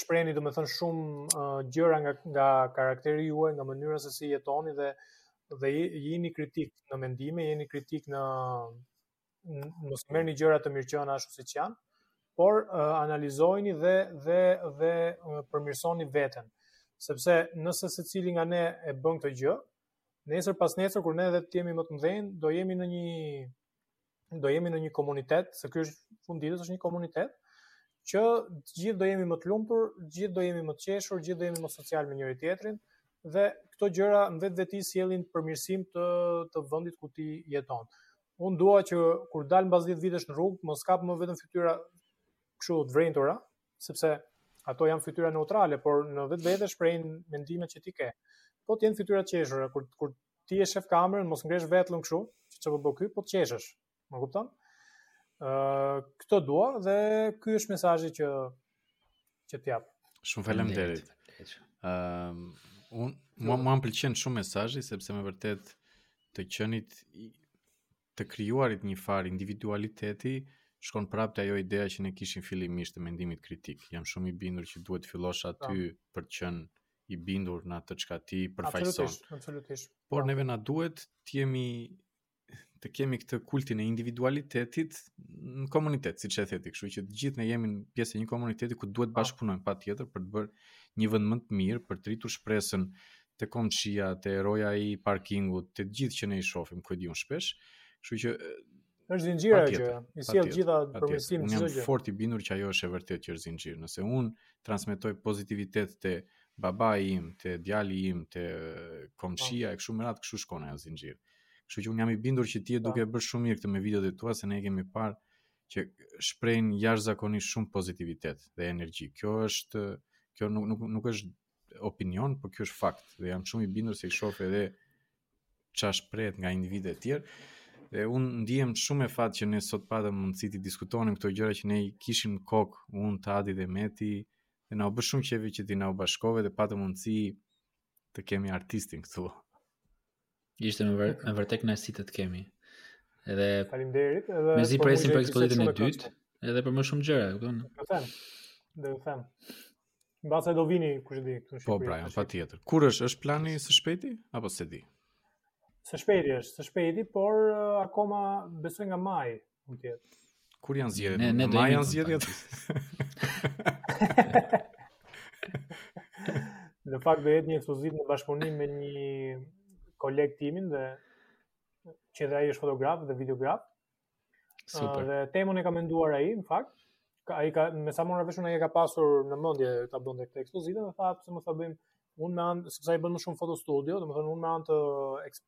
shprehni domethënë shumë uh, gjëra nga nga karakteri juaj, nga mënyra se si jetoni dhe dhe jeni kritik në mendime, jeni kritik në mos i merrni gjëra të mirëqena ashtu siç janë, por uh, analizojini dhe dhe dhe uh, përmirësoni veten. Sepse nëse secili nga ne e bën këtë gjë, nesër pasnesër kur ne edhe të jemi më të mëdhenj, do jemi në një do jemi në një komunitet, se ky është fund të ditës është një komunitet, që gjithë do jemi më të lumtur, gjithë do jemi më të qeshur, gjithë do jemi më social me njëri tjetrin dhe këto gjëra në vetvete sjellin përmirësim të të vendit ku ti jeton. Unë dua që kur dal mbas 10 vitesh në rrugë, mos kap më vetëm fytyra kështu të vrenjtura, sepse ato janë fytyra neutrale, por në vetvete shprehin mendimet që ti ke. Po të jenë fytyra të qeshura, kur kur ti e shef kamerën, mos ngresh vetullën kështu, që çfarë po bën ky, po të qeshësh. Më kupton? Ë, uh, këtë dua dhe ky është mesazhi që që të jap. Shumë faleminderit. Ëm un mua më pëlqen shumë mesazhi sepse me vërtet të qenit të krijuarit një far individualiteti shkon prapë te ajo ideja që ne kishim fillimisht e mendimit kritik. Jam shumë i bindur që duhet të fillosh aty po. për të qenë i bindur në atë çka ti përfaqëson. Absolutisht, absolutisht. Por neve na duhet të jemi të kemi këtë kultin e individualitetit në komunitet, siç e the ti, kështu që të gjithë ne jemi pjesë e një komuniteti ku duhet të bashkëpunojmë patjetër për të bërë një vend më të mirë, për të rritur shpresën te komshia, te roja i parkingut, te gjithë që ne i shohim ku di unë shpesh. Kështu që është zinxhir ajo që i sjell gjitha përmirësim çdo gjë. Jam fort i bindur që ajo është e vërtetë që është zinxhir. Nëse un transmetoj pozitivitet te babai im, te djali im, te komshia e kështu me radhë, kështu shkon ajo zinxhir. Kështu që unë jam i bindur që ti je duke e bërë shumë mirë këtë me videot e tua se ne e kemi parë që shprehin jashtëzakonisht shumë pozitivitet dhe energji. Kjo është kjo nuk nuk nuk është opinion, por kjo është fakt dhe jam shumë i bindur se i shoh edhe çfarë shprehet nga individë të tjerë. Dhe un ndihem shumë me fat që ne sot patëm mundësi të diskutonim këto gjëra që ne i kishim në kokë un, Tadi dhe Meti dhe na u bë shumë qefi që ti na u bashkove dhe patëm mundësi të kemi artistin këtu. Ishte me, vër, me vërtet kënaqësi të të kemi. Edhe Faleminderit, edhe mezi po presim për ekspozitën e dytë, edhe për më shumë gjëra, e kupton? Do them. Do them. Mbase do vini kush e di këtu në po, Shqipëri. Po pra, patjetër. Kur është është plani së shpejti apo se di? Së shpejti është, së shpejti, por uh, akoma besoj nga maj, Mund të jetë. Kur janë zgjedhjet? Ne ne në maj janë zgjedhjet. Në fakt do jetë një ekspozitë në bashkëpunim me një koleg timin dhe që dhe ai është fotograf dhe videograf. Super. Dhe temën e ka menduar ai, në fakt. Ka ai ka me sa mora vesh unë ai ka pasur në mendje ta bënte këtë ekspozitë më tha pse mos ta bëjmë unë me anë sepse ai bën më shumë foto studio, domethënë unë me anë të